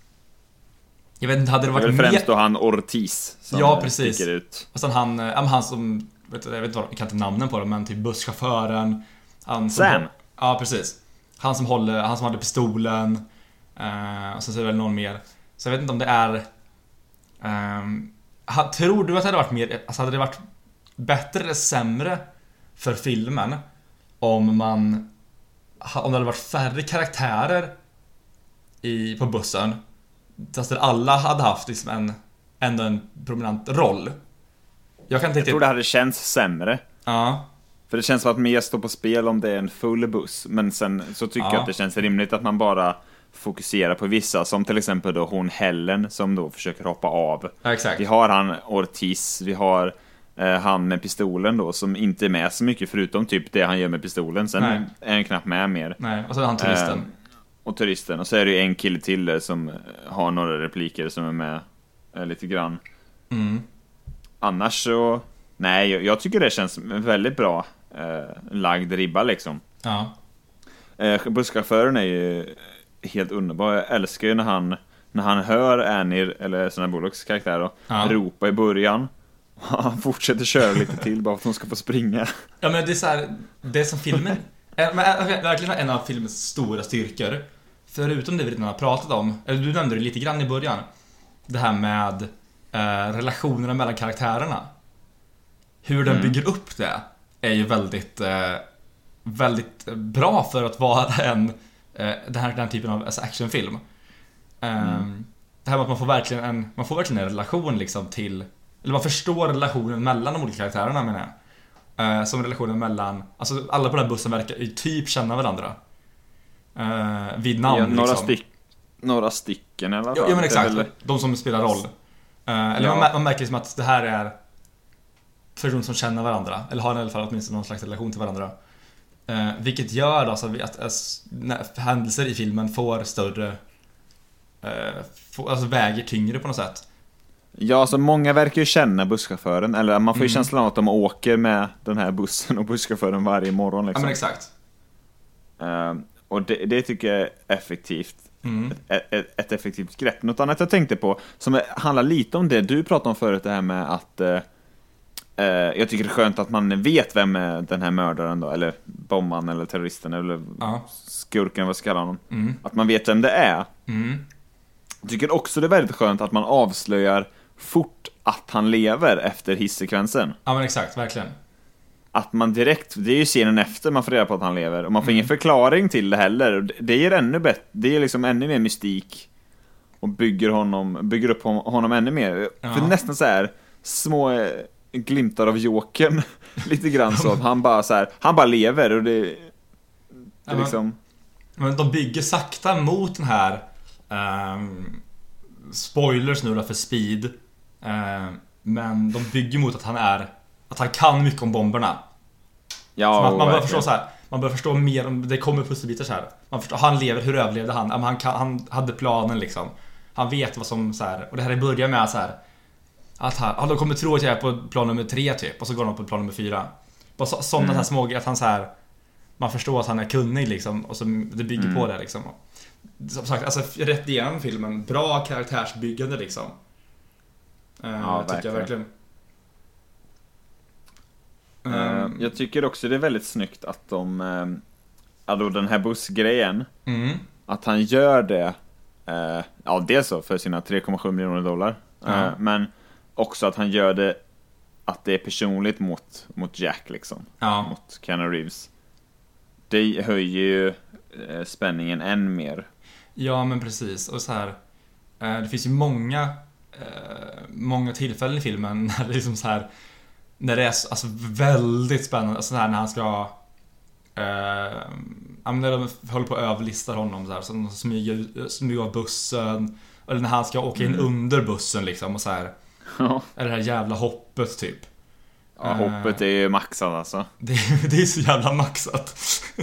Jag vet inte, hade det det är varit väl främst då han Ortiz som Ja, eh, precis. ut. Och sen han, eh, ja, men han som, vet jag vet inte jag kan inte namnen på dem, men typ busschauffören. Han som, Sam. Ja, precis. Han som håller, han som hade pistolen. Eh, och sen så är det väl någon mer. Så jag vet inte om det är... ha, tror du att det hade varit mer, alltså hade det varit bättre eller sämre för filmen om man... Om det hade varit färre karaktärer i, på bussen. Fast där alla hade haft liksom en, ändå en prominent roll. Jag kan inte Jag tror det hade känts sämre. Ja. För det känns som att mer står på spel om det är en full buss. Men sen så tycker Ja. jag att det känns rimligt att man bara fokuserar på vissa. Som till exempel då hon Helen som då försöker hoppa av. ja, exakt. Vi har han Ortiz, vi har eh, han med pistolen då som inte är med så mycket förutom typ det han gör med pistolen. Sen Nej. är han knappt med mer. Nej, och så är han turisten. Eh, och turisten. Och så är det ju en kille till där som eh, har några repliker som är med eh, lite grann. Mm. Annars så, nej, jag, jag tycker det känns väldigt bra eh, lagd ribba liksom. Ja. Eh, busschauffören är ju helt underbar. Jag älskar ju när han, när han hör Annie, eller Sandra Bullocks karaktär då, Ja. ropa i början. (laughs) Han fortsätter köra lite till bara för att hon ska få springa. Ja men det är så här, det är som filmen, (laughs) men eh, verkligen en av filmens stora styrkor. Förutom det vi redan har pratat om, eller du nämnde det lite grann i början. Det här med eh, relationerna mellan karaktärerna. Hur den Mm. bygger upp det är ju väldigt, eh, väldigt bra för att vara (laughs) en, eh, den här den typen av alltså actionfilm. Eh, Det här med att man får verkligen en, man får verkligen en relation liksom till, eller man förstår relationen mellan de olika karaktärerna menar jag. Eh, som relationen mellan, alltså alla på den här bussen verkar ju typ känna varandra. Eh, vid namn Ja, några, liksom. styck, några stycken i alla fall. Ja, ja men exakt, väl- de som spelar roll. Eh, eller Ja. man, man märker liksom att det här är personer som känner varandra, eller har i alla fall åtminstone någon slags relation till varandra. Eh, vilket gör alltså att, att, när händelser i filmen får större eh, få, alltså väger tyngre på något sätt. Ja, alltså många verkar ju känna busschauffören, eller man får ju Mm. känslan av att de åker med den här bussen och busschauffören varje morgon Ja liksom. men exakt. Eh, och det, det tycker jag är effektivt. Mm. Ett, ett, ett effektivt grepp. Något annat jag tänkte på, som handlar lite om det du pratade om förut, det här med att eh, eh, jag tycker det är skönt att man vet vem är den här mördaren då, eller bombaren eller terroristen eller Ja. skurken, vad ska jag kalla honom? Mm. Att man vet vem det är. Mm. Jag tycker också det är väldigt skönt att man avslöjar fort att han lever efter hissekvensen. Ja men exakt, verkligen. Att man direkt, det är ju scenen efter man får reda på att han lever, och man får ingen förklaring till det heller. Och det- ger ännu bättre, det ger liksom ännu mer mystik. Och bygger honom, bygger upp hon- honom ännu mer. Ja. För nästan så här små eh, glimtar av Jokern. (laughs) Lite grann så. Han bara så här, han bara lever och det, det Ja, liksom... Men de bygger sakta mot den här ehm, Spoilers nu då för Speed Ehm, Men de bygger mot att han är Att han kan mycket om bomberna Ja, Så man, man börjar verkligen. förstå så här. Man börjar förstå mer om, det kommer pusselbitar så här. Man förstår, han lever, hur överlevde han? Han, kan, han hade planen liksom Han vet vad som så här, och det här är börjar med så här. Att han, ja, de kommer tro att jag är på plan nummer tre typ och så går de på plan nummer fyra Bara så, sådana Mm. här små att han så här. Man förstår att han är kunnig liksom och så det bygger Mm. på det liksom Som sagt, alltså rätt igenom filmen, bra karaktärsbyggande liksom Eh, Ja, Tycker jag verkligen. Eh, Ehm, Jag tycker också det är väldigt snyggt att de, eh, ja då den här bussgrejen, mm, att han gör det, eh, ja dels så för sina 3,7 miljoner dollar, Ja. men också att han gör det, att det är personligt mot, mot Jack liksom, Ja, mot Keanu Reeves. Det höjer ju eh, spänningen än mer. Ja men precis och så här. Det finns ju många Många tillfällen i filmen (laughs) när det liksom så här När det är så- alltså väldigt spännande, alltså här när han ska eh, när de håller på att överlista honom så här, så de smyger, smyger av bussen Eller när han ska åka in Mm. under bussen liksom och så här. Ja, Eller det här jävla hoppet typ. Ja hoppet är ju maxat alltså. (laughs) Det, det är så jävla maxat. (laughs)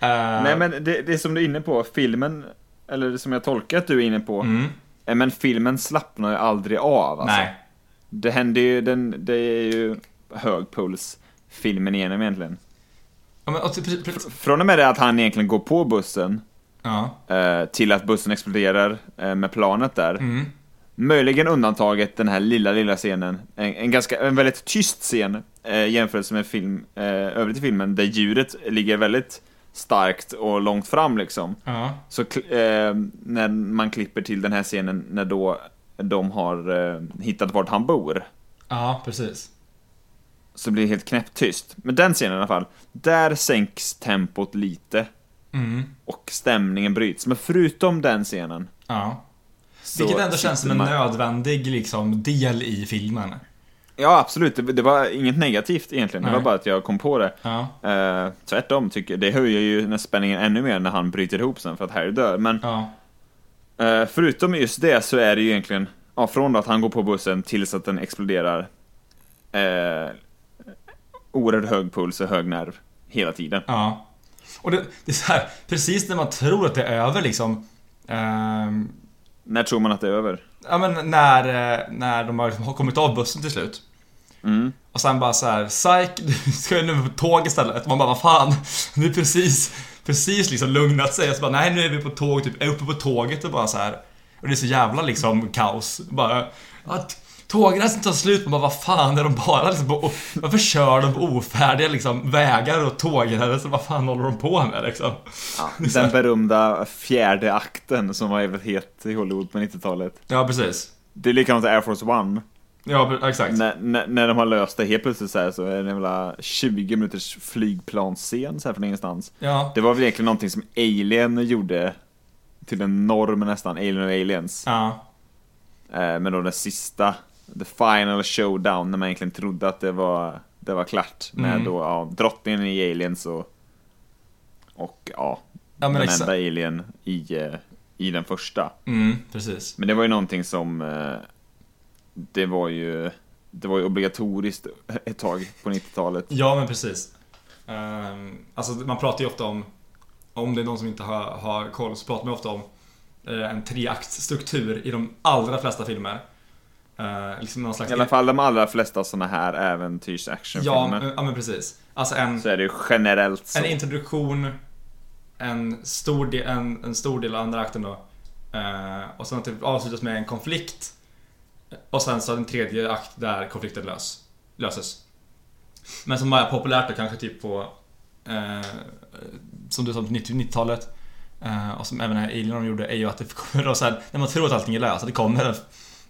Eh, Nej men det, det som du är inne på, filmen, eller det som jag tolkar att du är inne på, mm, eh, men filmen slappnar ju aldrig av alltså. Nej Det händer ju, den, det är ju hög puls filmen igenom egentligen. ja, men, precis- Från och med det att han egentligen går på bussen, ja, eh, till att bussen exploderar eh, med planet där. mm, Möjligen undantaget den här lilla, lilla scenen. En, en ganska, en väldigt tyst scen eh, jämfört med film, eh, övrigt i filmen, där ljudet ligger väldigt starkt och långt fram liksom. ja, Så eh, när man klipper till den här scenen när då de har eh, hittat vart han bor. ja precis så blir det helt knäpptyst. Men den scenen i alla fall, där sänks tempot lite Mm, och stämningen bryts. Men förutom den scenen ja. Vilket ändå känns som en man- nödvändig liksom, del i filmen. Ja, absolut. Det, det var inget negativt egentligen. Det Nej. var bara att jag kom på det. Ja, Eh, tvärtom, tycker jag. Det höjer ju spänningen ännu mer när han bryter ihop sen för att Harry dör. Men ja, eh, förutom just det så är det ju egentligen, ja, från att han går på bussen tills att den exploderar. Eh, oerhört hög puls och hög nerv hela tiden. ja. Och det, det är så här, precis när man tror att det är över liksom. ehm, När tror man att det är över? ja men när, eh, när de har har kommit av bussen till slut. Mm. Och sen bara så här, psyk, (laughs) du ska ju nu på tåg istället. Man bara, vad fan? (laughs) Det är precis, precis liksom lugnat sig. Och så bara, nej nu är vi på tåg, typ, är uppe på tåget och bara så här. Och det är så jävla liksom kaos. Bara, att tågresan tar slut. Man bara, vad fan är de bara liksom på, varför kör de på ofärdiga liksom vägar och tågräder? Vad fan håller de på med liksom? Ja, (laughs) den berömda fjärde akten som var jävligt het i Hollywood på 90-talet. Ja, precis. Det är likadant med Air Force One. Ja, exakt. När, när, när de har löst det helt plötsligt så, här, så är det en jävla 20 minuters flygplansscen så här från ingenstans. Ja, Det var väl egentligen någonting som Alien gjorde till en norm nästan, Alien och Aliens. ja, Eh, men då den sista, the final showdown, när man egentligen trodde att det var, det var klart. Med Mm. då, ja, drottningen i Aliens och, och ja, ja den enda alien i, eh, i den första. Mm, precis. Men det var ju någonting som, eh, det var ju, det var ju obligatoriskt ett tag på 90-talet. Ja, men precis. Um, alltså man pratar ju ofta om, om det är någon som inte har, har koll, så pratar man ofta om eh, en treaktsstruktur i de allra flesta filmer. Eh, liksom slags... I alla fall de allra flesta såna här äventyrs Ja, actionfilmer. men- ja, men precis. Alltså en, Så är det ju generellt så. en introduktion, en stor, del, en, en stor del av andra akten då. Eh, och sen typ avslutas med en konflikt. Och sen så en tredje akt där konflikten lös, löses. Men som är populärt då kanske typ på, eh, som du sa, på 90 90-talet. Eh, och som även Alien de gjorde, är ju att det kommer då så här, när man tror att allting är löst, att det kommer en,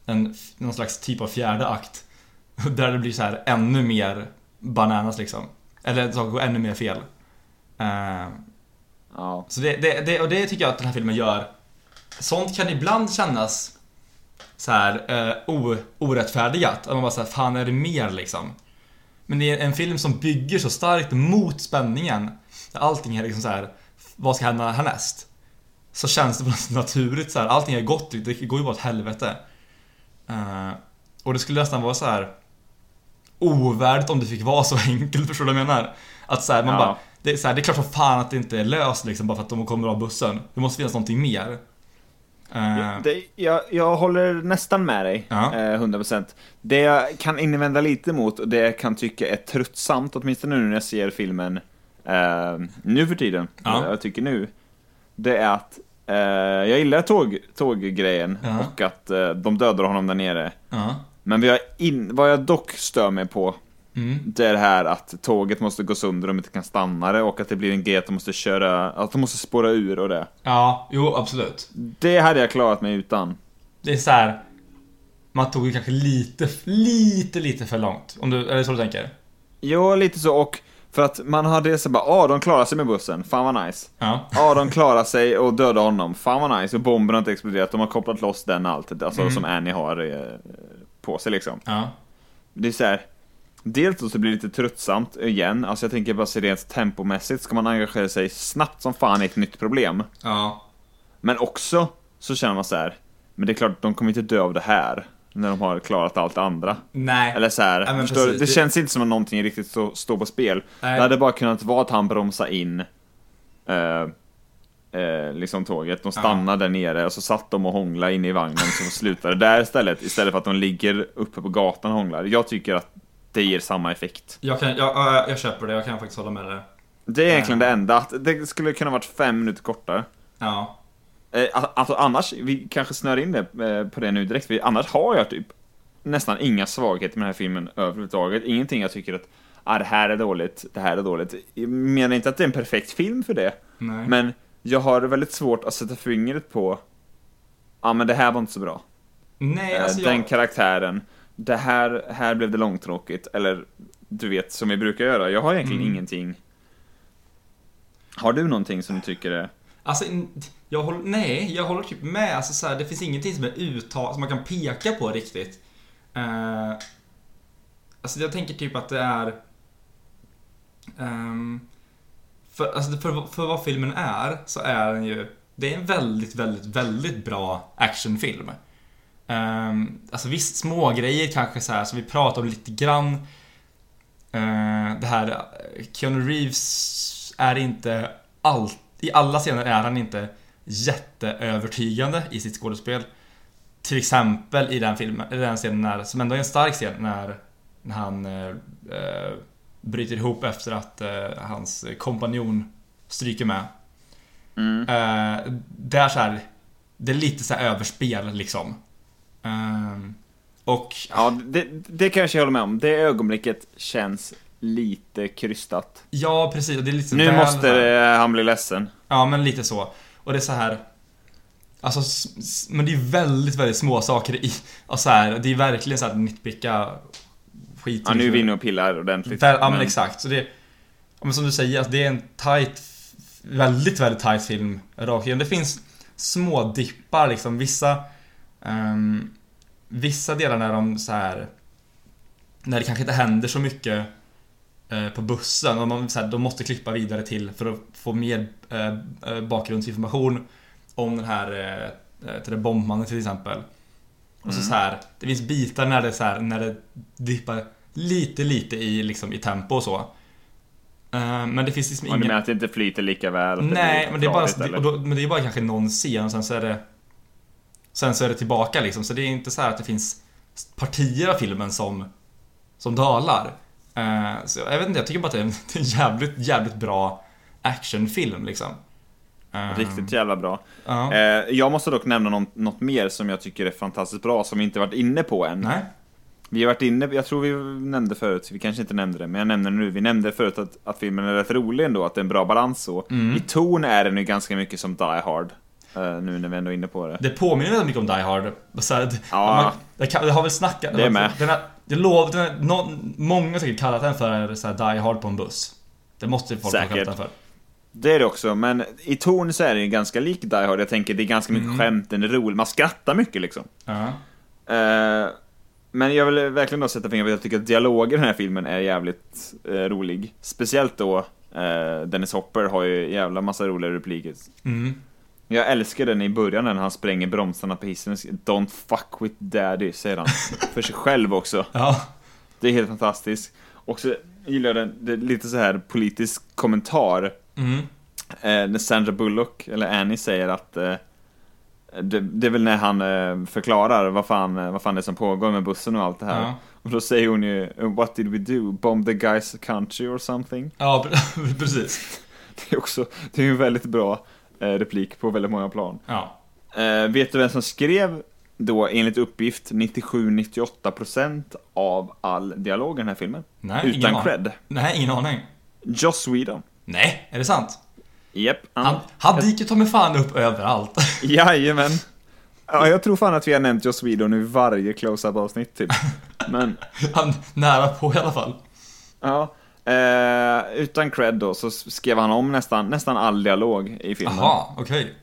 en, någon slags typ av fjärde akt. (laughs) Där det blir så här ännu mer bananas liksom. Eller saker går ännu mer fel. Eh, Ja. så det, det, det, och det tycker jag att den här filmen gör. Sånt kan ibland kännas så här eh, o. Att man bara säger fan är det mer liksom? Men det är en film som bygger så starkt mot spänningen. Där allting är liksom så här, vad ska hända härnäst? Så känns det på något naturligt så här. allting är gott, det går ju bara åt helvete. Eh, och det skulle nästan vara så här ovärdigt om det fick vara så (laughs) enkelt, förstår du vad jag menar? Att så här, man Ja. bara, det är, så här, det är klart som fan att det inte är löst liksom, bara för att de kommer av bussen. Det måste finnas någonting mer. Eh, Det, jag, jag håller nästan med dig, Ja. eh, 100%. Det jag kan invända lite mot, och det jag kan tycka är tröttsamt, åtminstone nu när jag ser filmen eh, nu för tiden, Ja. jag tycker nu, det är att eh, jag gillar tåg, tåggrejen Ja. och att eh, de dödar honom där nere. Men vad jag, in, vad jag dock stör mig på, Mm. det är det här att tåget måste gå sönder de inte kan stanna det och att det blir en grej att de måste köra, att de måste spåra ur och det. ja, jo absolut. Det hade jag klarat mig utan. Det är så här. Man tog ju kanske lite, lite, lite för långt. Om du, är det så du tänker? Jo, lite så och för att man hade så bara, ah de klarar sig med bussen, fan vad nice. Ja. Ja, (laughs) de klarar sig och dödar honom, fan vad nice. Och bomben har inte exploderat, de har kopplat loss den allt, alltså Mm. som Annie har eh, på sig liksom. Ja. Det är så här. Dels då så blir det lite tröttsamt igen, alltså jag tänker bara så rent tempomässigt ska man engagera sig snabbt som fan i ett nytt problem. Ja. Men också så känner man så här. men det är klart, de kommer inte dö av det här. När de har klarat allt andra. Nej. Eller så här, Ja, förstår det Det- känns inte som att någonting riktigt stå, står på spel. Nej. Det hade bara kunnat vara att han bromsade in eh, eh, liksom tåget. De stannade där nere och så satt de och hånglade inne i vagnen så slutade där istället. Istället för att de ligger uppe på gatan och hånglar. Jag tycker att det ger samma effekt. Jag, kan, jag, jag, jag köper det, jag kan faktiskt hålla med dig. Det är egentligen det enda. Att det skulle kunna varit fem minuter kortare. Ja. Eh, alltså annars, vi kanske snör in det eh, på det nu direkt. För annars har jag typ nästan inga svagheter med den här filmen överhuvudtaget. Ingenting jag tycker att ah, det här är dåligt, det här är dåligt. Jag menar inte att det är en perfekt film för det. Nej. Men jag har väldigt svårt att sätta fingret på Ja ah, men det här var inte så bra. Nej, Eh, alltså Den jag... karaktären. Det här, här blev det långtråkigt. Eller du vet, som vi brukar göra. Jag har egentligen Mm. ingenting. Har du någonting som du tycker är... Alltså, jag håller, nej, jag håller typ med. Alltså, så här, det finns ingenting som är uttalat, som man kan peka på riktigt. Uh, alltså, jag tänker typ att det är... ehm, för, alltså, för, för vad filmen är, så är den ju... Det är en väldigt, väldigt, väldigt bra actionfilm. Um, alltså visst, små grejer kanske så här som vi pratade om lite grann. Eh, det här, Keanu Reeves är inte allt, i alla scener är han inte jätteövertygande i sitt skådespel. Till exempel i den filmen, i den scenen när, som ändå är en stark scen när, när han eh, bryter ihop efter att eh, hans kompanjon stryker med. Mm. Eh, det är så här, det är lite så här överspel liksom. Ehm, och Ja, det, det kanske jag håller med om. Det ögonblicket känns lite krystat. ja, precis. och Det är lite Nu väl måste eh, han bli ledsen. Ja, men lite så. Och det är så här. Alltså, men det är väldigt, väldigt små saker i. Och så här, det är verkligen så här nitpicka skit. Ja, nu är vi inne och pillar ordentligt. Väl, ja, men exakt. Så det, men som du säger, alltså, det är en tight, väldigt, väldigt tight film rakt igenom. Det finns små dippar liksom. Vissa, ehm, vissa delar när de så här när det kanske inte händer så mycket eh, på bussen och man, så här, de måste klippa vidare till för att få mer eh, eh, bakgrundsinformation om den här eh, eh, till bombmannen till exempel. Och så, Mm. så här, det finns bitar när det, så här, när det dippar lite, lite i, liksom, i tempo och så. Eh, men det finns liksom Ja, du ingen... menar att det inte flyter lika väl? Nej, men det, är bara, eller? och då, men det är bara kanske någon scen och sen så är det Sen så är det tillbaka liksom, så det är inte så här att det finns partier av filmen som, som dalar. Eh, så jag vet inte, jag tycker bara att det är en, (laughs) det är en jävligt, jävligt bra actionfilm liksom. Eh, Riktigt jävla bra. Ja. Eh, jag måste dock nämna något, något mer som jag tycker är fantastiskt bra, som vi inte varit inne på än. Nej. Vi har varit inne, jag tror vi nämnde förut, vi kanske inte nämnde det, men jag nämner det nu. Vi nämnde förut att, att filmen är rätt rolig ändå, att det är en bra balans så. Mm. I ton är den ju ganska mycket som Die Hard. Eh, nu när vi ändå är inne på det. Det påminner väldigt mycket om Die Hard. Så här, Ja. man, det, det har väl snackat... Det är med. Den här, jag lovar, den här, någon, många har säkert kallat den för så här, Die Hard på en buss. Det måste folk ha Säkert. kallat den för. Det är det också, men i ton så är den ju ganska lik Die Hard. Jag tänker det är ganska mycket Mm. skämt, den är rolig, man skrattar mycket liksom. Ja. Eh, men jag vill verkligen då sätta fingret på att jag tycker att dialogen i den här filmen är jävligt eh, rolig. Speciellt då eh, Dennis Hopper har ju jävla massa roliga repliker. Mm. Jag älskar den i början när han spränger bromsarna på hissen. Don't fuck with daddy, säger han. (laughs) För sig själv också. Ja. Det är helt fantastiskt. Och så gillar jag den, det är lite så här politisk kommentar. Mm. Eh, när Sandra Bullock, eller Annie, säger att eh, det, det är väl när han eh, förklarar vad fan, eh, vad fan det är som pågår med bussen och allt det här. Ja. Och då säger hon ju What did we do? Bomb the guy's country or something? Ja, pre- (laughs) precis. Det är också, det är ju väldigt bra eh, replik på väldigt många plan. Ja. Eh, vet du vem som skrev då enligt uppgift 97-98% av all dialog i den här filmen? Nej, ingen Utan aning. cred. Nej, ingen aning. Joss Whedon. Nej, är det sant? Japp. Han, han dyker ta mig fan upp överallt. (laughs) Jajamän. Ja, jag tror fan att vi har nämnt Joss Whedon i varje close-up avsnitt typ. (laughs) Men, Han nära på i alla fall. ja. Eh, utan cred då så skrev han om nästan, nästan all dialog i filmen. Jaha, okej.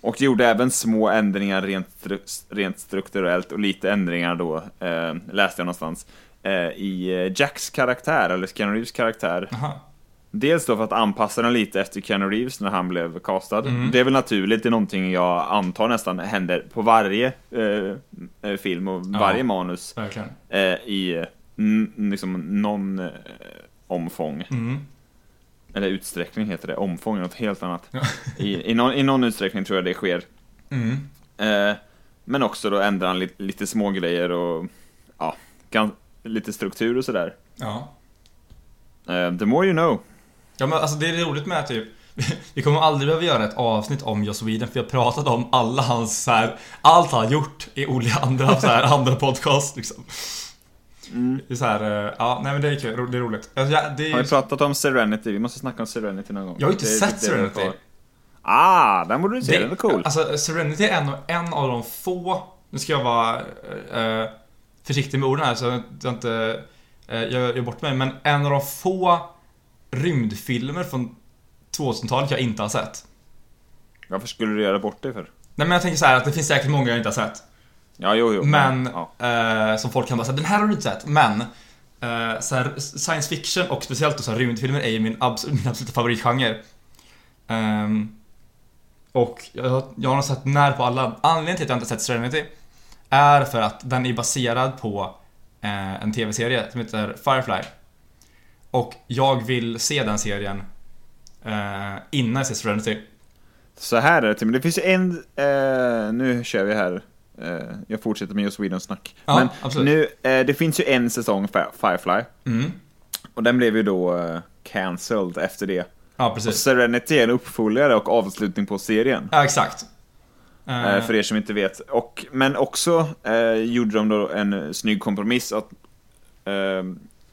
Och gjorde även små ändringar rent, stru- rent strukturellt och lite ändringar då, eh, läste jag någonstans, eh, i eh, Jacks karaktär, eller Keanu Reeves karaktär. Jaha. Dels då för att anpassa den lite efter Keanu Reeves när han blev castad. Mm. Det är väl naturligt, det är någonting jag antar nästan händer på varje eh, eh, film och Ja. varje manus Verkligen. eh, i liksom någon omfång. Mm. Eller utsträckning heter det, omfång är något helt annat. I, i, någon, I någon utsträckning tror jag det sker. Mm. Eh, men också då ändrar han lite, lite små grejer och ja, gan, lite struktur och sådär. Ja. Eh, the more you know. Ja men alltså det är roligt med typ (laughs) Vi kommer aldrig behöva göra ett avsnitt om Joss Whedon för vi har pratat om alla hans så här, Allt han har gjort i olika andra så här, (laughs) andra podcast liksom. Mm. Det är så här, eh, ja nej men det är kul, det är roligt. Alltså, ja, det är, Har vi pratat om Serenity? Vi måste snacka om Serenity någon gång. Jag har inte Det sett det Serenity. Ah, den borde du se, det, den är cool. Alltså Serenity är en, av- en av de få Nu ska jag vara eh, försiktig med orden här så jag inte eh, gör, gör bort mig men en av de få rymdfilmer från 2000-talet jag inte har sett. Varför skulle du göra bort det för? Nej men jag tänker så här att det finns säkert många jag inte har sett. Ja, jo, jo. Men, Ja. eh, som folk kan bara säga, den här har du inte sett. Men, eh, så här, science fiction och speciellt då så här, rymdfilmer är ju min, abs- min absoluta favoritgenre. Ehm, och jag, jag har nog sett när på alla. Anledningen till att jag inte sett Serenity är för att den är baserad på eh, en tv-serie som heter Firefly. Och jag vill se den serien eh, innan jag ser Serenity. Så här är det, Tim. Det finns ju en... Eh, nu kör vi här. Eh, jag fortsätter med Joss Whedons snack. Ja, Men absolut. nu, eh, det finns ju en säsong Fi- Firefly. Mm. Och den blev ju då eh, cancelled efter det. Ja, Och precis. Serenity är en uppföljare och avslutning på serien. Ja, exakt. För er som inte vet. Och, men också eh, gjorde de då en snygg kompromiss att eh,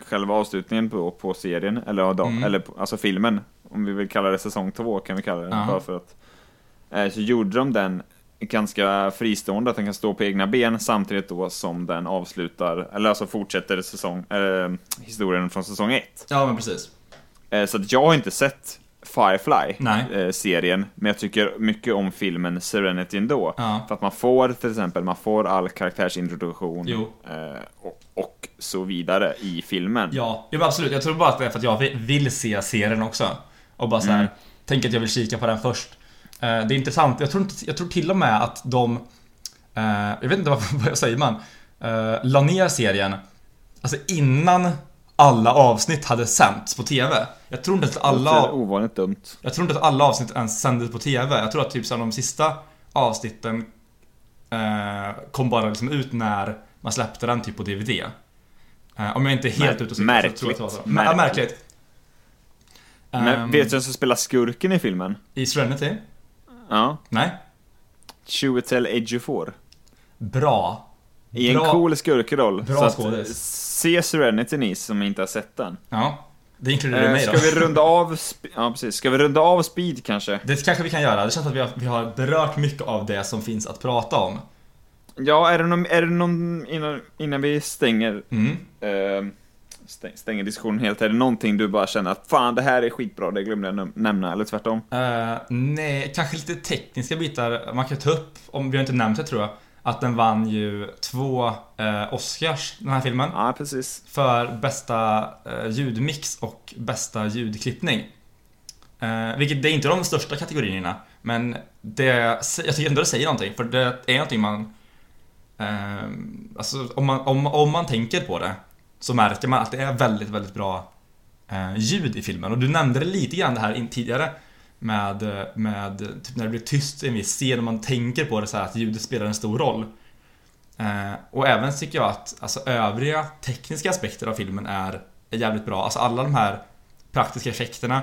själva avslutningen på, på serien, eller, då, Mm. eller alltså filmen, om vi vill kalla det säsong två kan vi kalla det, Ja. bara för att. Eh, så gjorde de den ganska fristående, att den kan stå på egna ben samtidigt då som den avslutar, eller alltså fortsätter säsong, eh, historien från säsong ett. Ja, men precis. Eh, så att jag har inte sett Firefly, Nej. eh, men jag tycker mycket om filmen Serenity ändå. Ja. För att man får till exempel, man får all karaktärsintroduktion och, och så vidare i filmen. Ja, men absolut. Jag tror bara att det är för att jag vill- vill se serien också. Och bara så här, Mm. tänk att jag vill kika på den först. Eh, det är intressant. Jag tror, inte, jag tror till och med att de, eh, jag vet inte (laughs) vad, vad jag säger man, uh, la ner serien alltså innan alla avsnitt hade sänts på TV. Jag tror inte att Det alla, ovanligt dumt. jag tror inte att alla avsnitt ens sändes på TV. Jag tror att typ så de sista avsnitten eh, kom bara liksom ut när man släppte den typ på DVD. Eh, om jag inte är helt Mär- ute och cyklar så tror jag att det var så. Märkligt. Märkligt. Men Ehm, vet du vem som spelar skurken i filmen? I Serenity? Ja. Nej? Chiwetel Ejiofor. Bra. I en Bra- cool skurkroll. bra skådis. se Serenity ni som inte har sett den. Ja. Det inkluderar Eh, mig ska då. vi runda av, ja precis, ska vi runda av Speed kanske? Det kanske vi kan göra. Det känns att vi har, vi har berört mycket av det som finns att prata om. Ja, är det någon, är det någon innan, innan vi stänger, Mm. eh, stänger diskussionen helt, är det någonting du bara känner att fan det här är skitbra, det glömde jag näm- nämna, eller tvärtom? Eh, nej, kanske lite tekniska bitar. Man kan ta upp, om vi har inte nämnt det tror jag, att den vann ju två eh, Oscars, den här filmen. Ja, precis. För bästa eh, ljudmix och bästa ljudklippning. Eh, vilket det är inte de största kategorierna, men det, jag tycker ändå det säger någonting, för det är någonting man... Eh, alltså om man, om, om man tänker på det, så märker man att det är väldigt, väldigt bra eh, ljud i filmen. Och du nämnde det lite grann det här in tidigare med, eh, med typ när det blir tyst i en viss scen och man tänker på det så här att ljudet spelar en stor roll. Eh, och även tycker jag att alltså, övriga tekniska aspekter av filmen är, är jävligt bra. Alltså alla de här praktiska effekterna,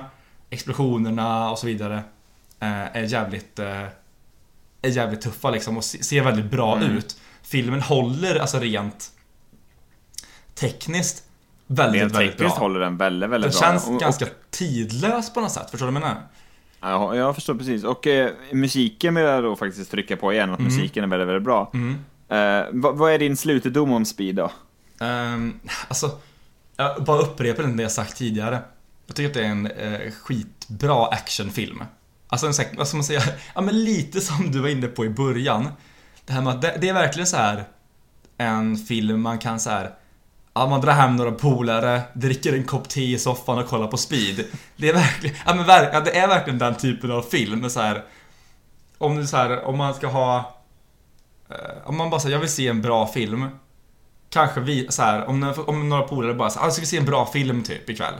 explosionerna och så vidare eh, är jävligt eh, är jävligt tuffa liksom och se- ser väldigt bra Mm. ut. Filmen håller alltså rent tekniskt väldigt, Rent väldigt tekniskt bra. håller den väldigt, Den väldigt bra. känns Och- ganska och- tidlös på något sätt, förstår du vad jag menar? Ja, jag förstår precis. Och eh, musiken vill jag då faktiskt trycka på igen, att Mm. musiken är väldigt, väldigt bra. Mm. Eh, vad, vad är din slutdom om Speed då? Um, alltså, jag bara upprepar det jag sagt tidigare. Jag tycker att det är en eh, skitbra actionfilm. Alltså en vad ska man säga? (laughs) Ja men lite som du var inne på i början. Det här med att det, det är verkligen så här en film man kan så här. Ja, man drar hem några polare, dricker en kopp te i soffan och kollar på speed. Det är verkligen, ja men verk, ja, det är verkligen den typen av film. Så här, om du så här, om man ska ha eh, Om man bara säger jag vill se en bra film Kanske vi, så här, om, några- om några polare bara säger ska vi se en bra film typ ikväll?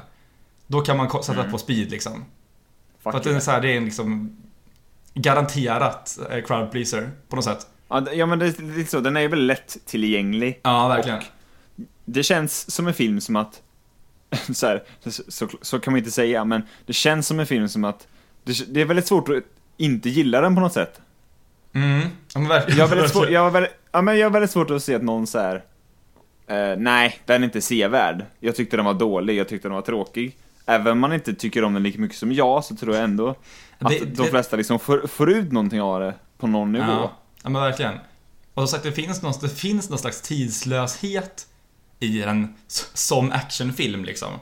Då kan man sätta Mm. på speed liksom. Fuck För att det är, så här, det är en liksom Garanterat eh, crowd pleaser på något sätt. Ja, men det är lite så, den är väldigt lätt tillgänglig. Ja, verkligen. Det känns som en film som att, (laughs) så, här, så, så, så kan man inte säga, men det känns som en film som att, det, det är väldigt svårt att inte gilla den på något sätt. Mm, ja, men verkligen. Jag har väldigt svårt, (laughs) jag har väldigt, ja, men jag har väldigt svårt att se att någon så här. Eh, nej, den är inte sevärd. Jag tyckte den var dålig, jag tyckte den var tråkig. Även om man inte tycker om den lika mycket som jag, så tror jag ändå att Det- de det- flesta liksom får, får ut någonting av det på någon nivå. Ja, ja men verkligen. Och som sagt, det finns, någon, det finns någon slags tidslöshet i den s- som actionfilm liksom.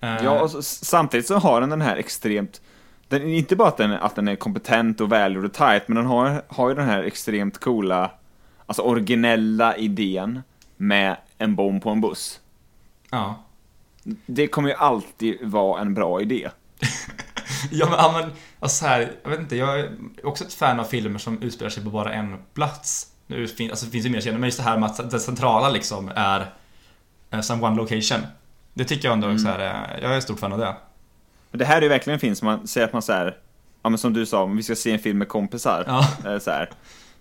Eh, Ja, och så, samtidigt så har den den här extremt den, inte bara att den, att den är kompetent och välgjord och tight, men den har, har ju den här extremt coola, alltså originella idén med en bomb på en buss. ja. Det kommer ju alltid vara en bra idé. (laughs) Ja men, ja, men alltså så här, jag vet inte, jag är också ett fan av filmer som utspelar sig på bara en plats. Nu fin, alltså, det finns ju mer kända, men just det här med att det centrala liksom är eh, som one location. Det tycker jag ändå Mm. så här, eh, jag är stort fan av det. Men det här är ju verkligen en film som man säger att man så här, ja men som du sa, om vi ska se en film med kompisar. Ja. eh, Så här.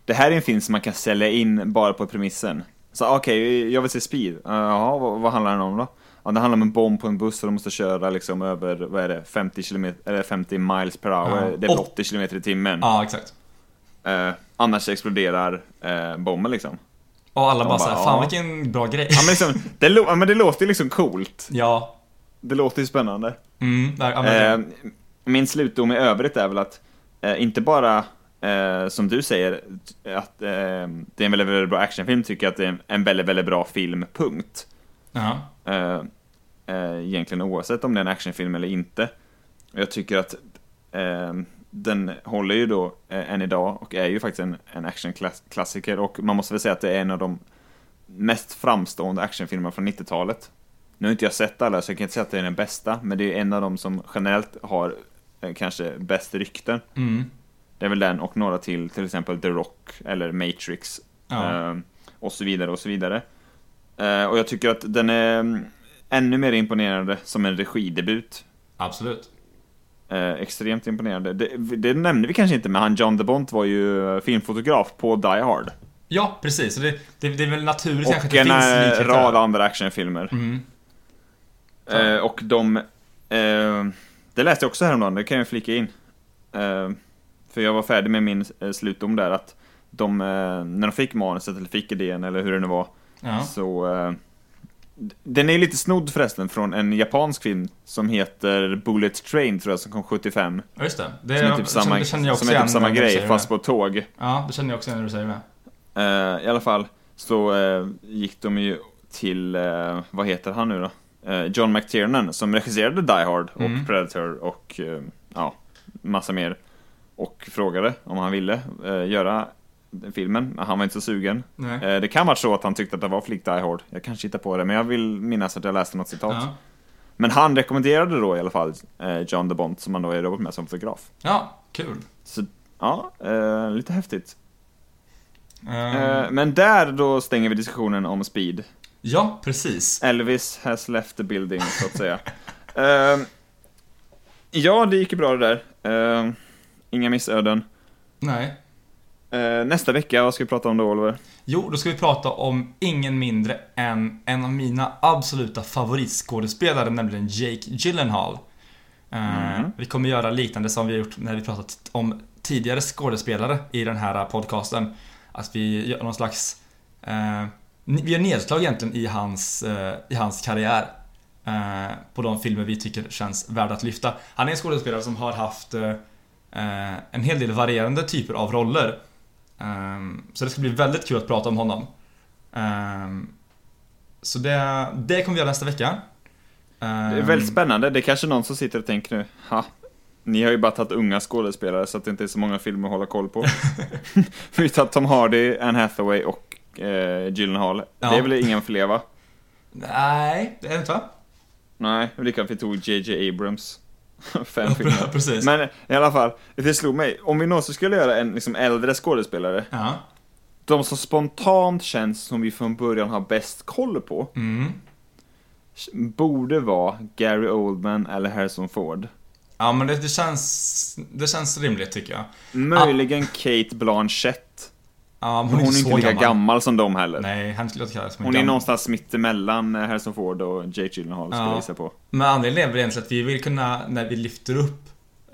Det här är en film som man kan sälja in bara på premissen. Så okej, jag vill se Speed. Uh, Jaha, vad, vad handlar den om då? Ja, det handlar om en bomb på en buss och de måste köra liksom över, vad är det, 50 km, eller 50 miles per hour. Ja. Det är väl Och- 80 km i timmen. Ja, exakt. Eh, annars exploderar eh, bomben liksom. Och alla bara bara, såhär, fan ja. vilken bra grej. Ja men, liksom, det, ja, men det låter ju liksom coolt. Ja. Det låter ju spännande. Mm, där, Eh, min slutdom i övrigt är väl att eh, inte bara eh, som du säger att eh, det är en väldigt, väldigt bra actionfilm, tycker jag att det är en, väldigt, väldigt bra film, punkt. ja. Egentligen oavsett om det är en actionfilm eller inte. Jag tycker att den håller ju då eh, än idag och är ju faktiskt en, en actionklassiker och man måste väl säga att det är en av de mest framstående actionfilmerna från 90-talet. Nu har inte jag sett alla så jag kan inte säga att det är den bästa, men det är en av de som generellt har eh, kanske bäst rykten. Mm. Det är väl den och några till, till exempel The Rock eller Matrix. Ja. eh, och så vidare och så vidare. Eh, och jag tycker att den är mm, ännu mer imponerande som en regidebut. Absolut. Eh, extremt imponerande. Det, det nämnde vi kanske inte, men han John DeBont var ju fotograf på Die Hard. Ja, precis. Det, det, det är väl naturligt kanske Och att det en finns eh, likheter. rad andra actionfilmer. Mm. Eh, och de... Eh, det läste jag också häromdagen, det kan jag flika in. Eh, för jag var färdig med min eh, slutdom där, att de, eh, när de fick manuset, eller fick idén, eller hur det nu var, Ja. så... Den är lite snodd förresten från en japansk film som heter Bullet Train, tror jag, som kom 75. ja, just det. Det, Som är typ samma, det känner jag också som är typ samma grej, fast på tåg. Ja, det känner jag också igen när du säger det. Eh, I alla fall så eh, gick de ju till, eh, vad heter han nu då? John McTiernan som regisserade Die Hard och Mm. Predator och ja, massa mer. Och frågade om han ville göra filmen, men han var inte så sugen. Nej. Eh, det kan vara så att han tyckte att det var flick Die Hard. Jag kanske hittar på det, men jag vill minnas att jag läste något citat. Ja. Men han rekommenderade då i alla fall eh, John DeBont som han då är jobbat med som fotograf. ja, kul. Så ja, eh, lite häftigt. Eh, Eh, men där då stänger vi diskussionen om speed. ja, precis. Elvis has left the building, så att säga. (laughs) Ehm, ja, det gick ju bra det där. Ehm, inga missöden. Nej. Eh, nästa vecka, vad ska vi prata om då, Oliver? Jo, då ska vi prata om ingen mindre än en av mina absoluta favoritskådespelare, nämligen Jake Gyllenhaal. Mm. Vi kommer göra liknande som vi har gjort när vi pratat om tidigare skådespelare i den här podcasten. Att vi gör någon slags... Eh, vi gör nedslag egentligen i hans, eh, i hans karriär. Eh, på de filmer vi tycker känns värda att lyfta. Han är en skådespelare som har haft eh, en hel del varierande typer av roller. Ehm, så det ska bli väldigt kul att prata om honom. Ehm, så det, det kommer vi göra nästa vecka. Det är Ehm, väldigt spännande. Det är kanske någon som sitter och tänker nu, ha, ni har ju bara tagit unga skådespelare så att det inte är så många filmer att hålla koll på. (laughs) (laughs) vi tar Tom Hardy, Anne Hathaway och eh, Gyllenhaal. Ja. Det är väl ingen fler va? Nej, det är det inte va? Nej, det är lika vi tog JJ Abrams. (laughs) Fem filmer. (laughs) Precis. Men i alla fall, det slog mig. Om vi någonsin skulle göra en liksom, äldre skådespelare, Ja. de som spontant känns som vi från början har bäst koll på, Mm. borde vara Gary Oldman eller Harrison Ford. Ja men det, det känns... Det känns rimligt tycker jag. Möjligen Kate Blanchett. Ja, men Hon, är så inte lika gammal. som de heller. Nej, han skulle inte kalla det som en Hon är gammal. någonstans mittemellan eh, Harrison Ford och Jake Gyllenhaal, skulle Ja. jag gissa på. Men anledningen är väl egentligen att vi vill kunna, när vi lyfter upp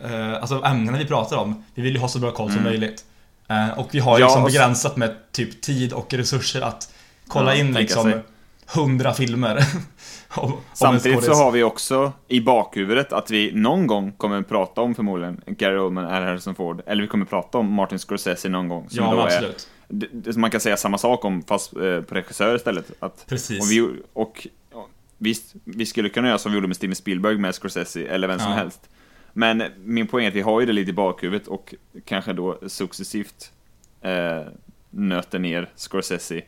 eh, Alltså ämnena vi pratar om Vi vill ju ha så bra koll som Mm. möjligt eh, Och vi har ju Ja, liksom och så- begränsat med typ tid och resurser att Kolla Ja, in liksom sig. 100 filmer (laughs) om, om Samtidigt så skådis. har vi också i bakhuvudet att vi någon gång kommer prata om förmodligen Gary Oldman eller Harrison Ford. Eller vi kommer prata om Martin Scorsese någon gång. Som Ja då men är, absolut det, det, man kan säga samma sak om, fast eh, på regissör istället. Att, Precis och vi, och, visst, vi skulle kunna göra som vi gjorde med Steven Spielberg med Scorsese, eller vem som Ja. helst. Men min poäng är att vi har ju det lite i bakhuvudet och kanske då successivt eh, nöter ner Scorsese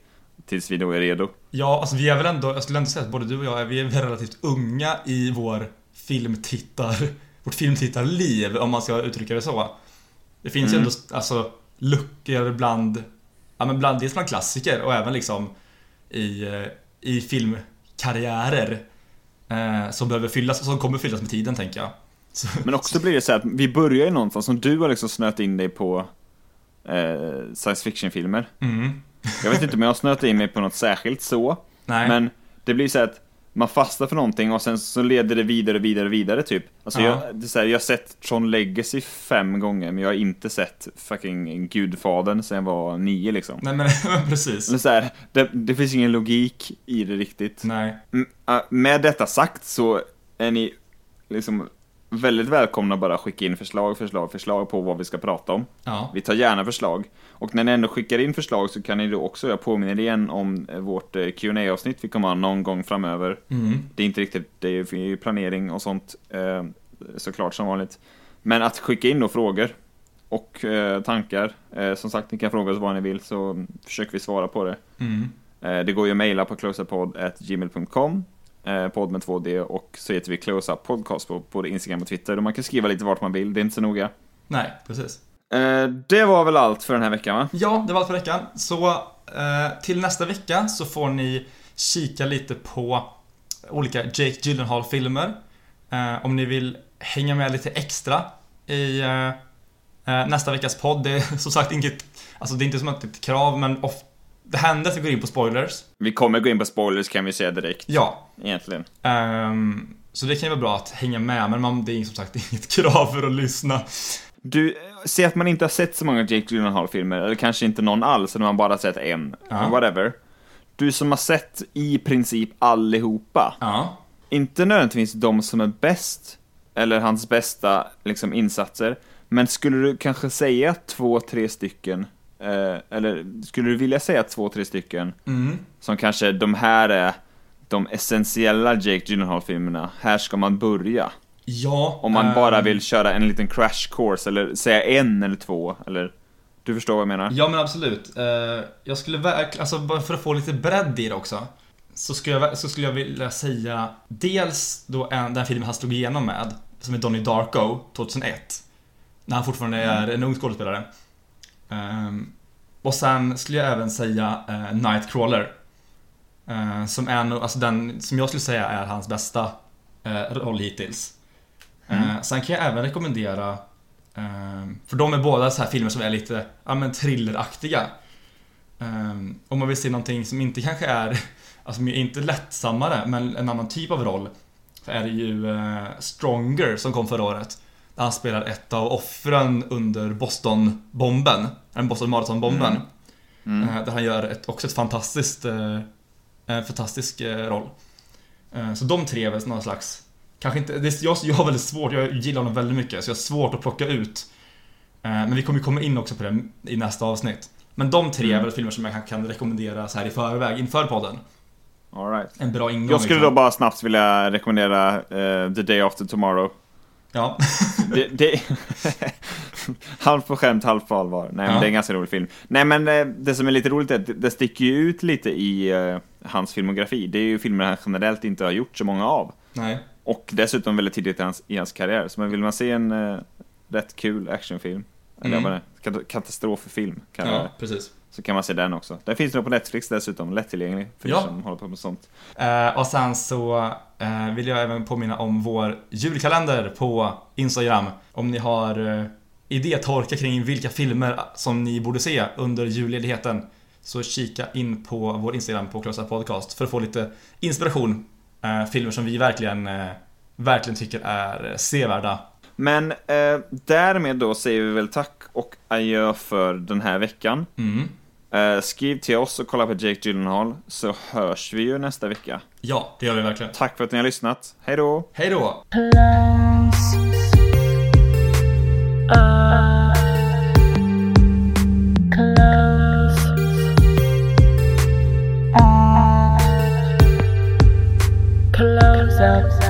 tills vi då är redo. Ja, alltså vi är väl ändå, jag skulle ändå säga att både du och jag är, vi är relativt unga i vår filmtittar, vårt filmtittarliv om man ska uttrycka det så. Det finns ju Mm. ändå alltså luckor bland, ja men bland, dels bland klassiker och även liksom i, eh, i filmkarriärer eh, som behöver fyllas, som kommer fyllas med tiden tänker jag. Så, Men också blir det så här att vi börjar ju någonstans, som du har liksom snöat in dig på eh, science fiction-filmer. mm, Jag vet inte om jag har snöat in mig på något särskilt så, nej. men det blir så att man fastnar för någonting och sen så leder det vidare, vidare, vidare typ. Alltså Ja. jag, det är så här, jag har sett Tron Legacy fem gånger, men jag har inte sett fucking Gudfadern sen jag var nio liksom. Nej (laughs) men precis. Eller så här, det, det finns ingen logik i det riktigt. Nej. Mm, äh, Med detta sagt så är ni liksom väldigt välkomna att bara skicka in förslag, förslag, förslag på vad vi ska prata om. Ja. Vi tar gärna förslag. Och när ni ändå skickar in förslag så kan ni då också, jag påminner igen om eh, vårt eh, qa avsnitt vi kommer ha någon gång framöver. Mm. Det är inte riktigt, det är ju planering och sånt eh, såklart som vanligt. Men att skicka in då frågor och tankar. Som sagt, ni kan fråga oss vad ni vill så försöker vi svara på det. Mm. Det går ju att mejla på closeuppod.gmail.com eh, Podd med 2D och så heter vi Closeup Podcast på både Instagram och Twitter. Och man kan skriva lite vart man vill, det är inte så noga. Nej, precis. Eh, Det var väl allt för den här veckan va? Ja, det var allt för veckan. Så eh, till nästa vecka så får ni kika lite på olika Jake Gyllenhaal-filmer. Eh, om ni vill hänga med lite extra i eh, eh, nästa veckas podd. Det är (laughs) som sagt inget, alltså det är inte som ett krav, men of, det händer att vi går in på spoilers. Vi kommer gå in på spoilers kan vi säga direkt. Ja. Egentligen. ehm, så det kan ju vara bra att hänga med, men man, det är som sagt (laughs) inget krav för att lyssna. Du, säg att man inte har sett så många Jake Gyllenhaal-filmer, eller kanske inte någon alls, eller man bara sett en. Ja. Whatever. Du som har sett i princip allihopa. Ja. Inte nödvändigtvis de som är bäst, eller hans bästa liksom, insatser, men skulle du kanske säga två, tre stycken, eh, eller skulle du vilja säga två, tre stycken, Mm. som kanske de här är de essentiella Jake Gyllenhaal-filmerna, här ska man börja. Ja. Om man ehm, bara vill köra en liten crash course, eller säga en eller två, eller du förstår vad jag menar? Ja men absolut. Eh, jag skulle verkligen, alltså bara för att få lite bredd i det också. Så skulle jag, så skulle jag vilja säga dels då en, den filmen han slog igenom med, som är Donnie Darko 2001. När han fortfarande är en ung skådespelare. Ehm, och sen skulle jag även säga uh, Nightcrawler. Eh, som är nog, alltså den, som jag skulle säga är hans bästa uh, roll hittills. Eh, sen kan jag även rekommendera Ehm, för de är båda så här filmer som är lite, ja men thrilleraktiga. Ehm, om man vill se någonting som inte kanske är, (laughs) alltså inte lättsammare, men en annan typ av roll. Så är det ju eh, Stronger som kom förra året. Han spelar ett av offren under Boston-bomben. En Boston Marathon-bomben. Mm. Eh, där han gör ett, också ett fantastiskt, eh, en fantastisk eh, roll. Eh, så de tre är väl någon slags Kanske inte, det, jag, jag har väldigt svårt, jag gillar honom väldigt mycket, så jag har svårt att plocka ut. Eh, Men vi kommer komma in också på det i nästa avsnitt. Men de tre är Mm. väl filmer som jag kan, kan rekommendera så här i förväg, inför podden. All right. En bra ingång. Jag skulle då liksom. bara snabbt vilja rekommendera eh, The Day After Tomorrow. Ja. (laughs) Det, det... (laughs) halvt på skämt, halvt på allvar. Nej, men Ja. det är en ganska rolig film. Nej, men eh, det som är lite roligt är att det- det sticker ju ut lite i eh, hans filmografi. Det är ju filmer han generellt inte har gjort så många av. Nej. Och dessutom väldigt tidigt i hans, i hans karriär. Så men vill man se en eh, rätt kul actionfilm, eller Mm. vad det är, kat- katastroffilm, kan Ja, det, precis. Så kan man se den också. Den finns nog på Netflix dessutom, lättillgänglig för er Ja. som håller på med sånt. Eh, och sen så eh, vill jag även påminna om vår julkalender på Instagram. Om ni har eh, idétorka kring vilka filmer som ni borde se under julledigheten så kika in på vår Instagram på Up Podcast för att få lite inspiration. Eh, filmer som vi verkligen, eh, verkligen tycker är sevärda. Men eh, därmed då säger vi väl tack och adjö för den här veckan. Mm. Eh, skriv till oss och kolla på Jake Gyllenhaal så hörs vi ju nästa vecka. Ja, det gör vi verkligen. Tack för att ni har lyssnat. Hej då! Hej då! Close up.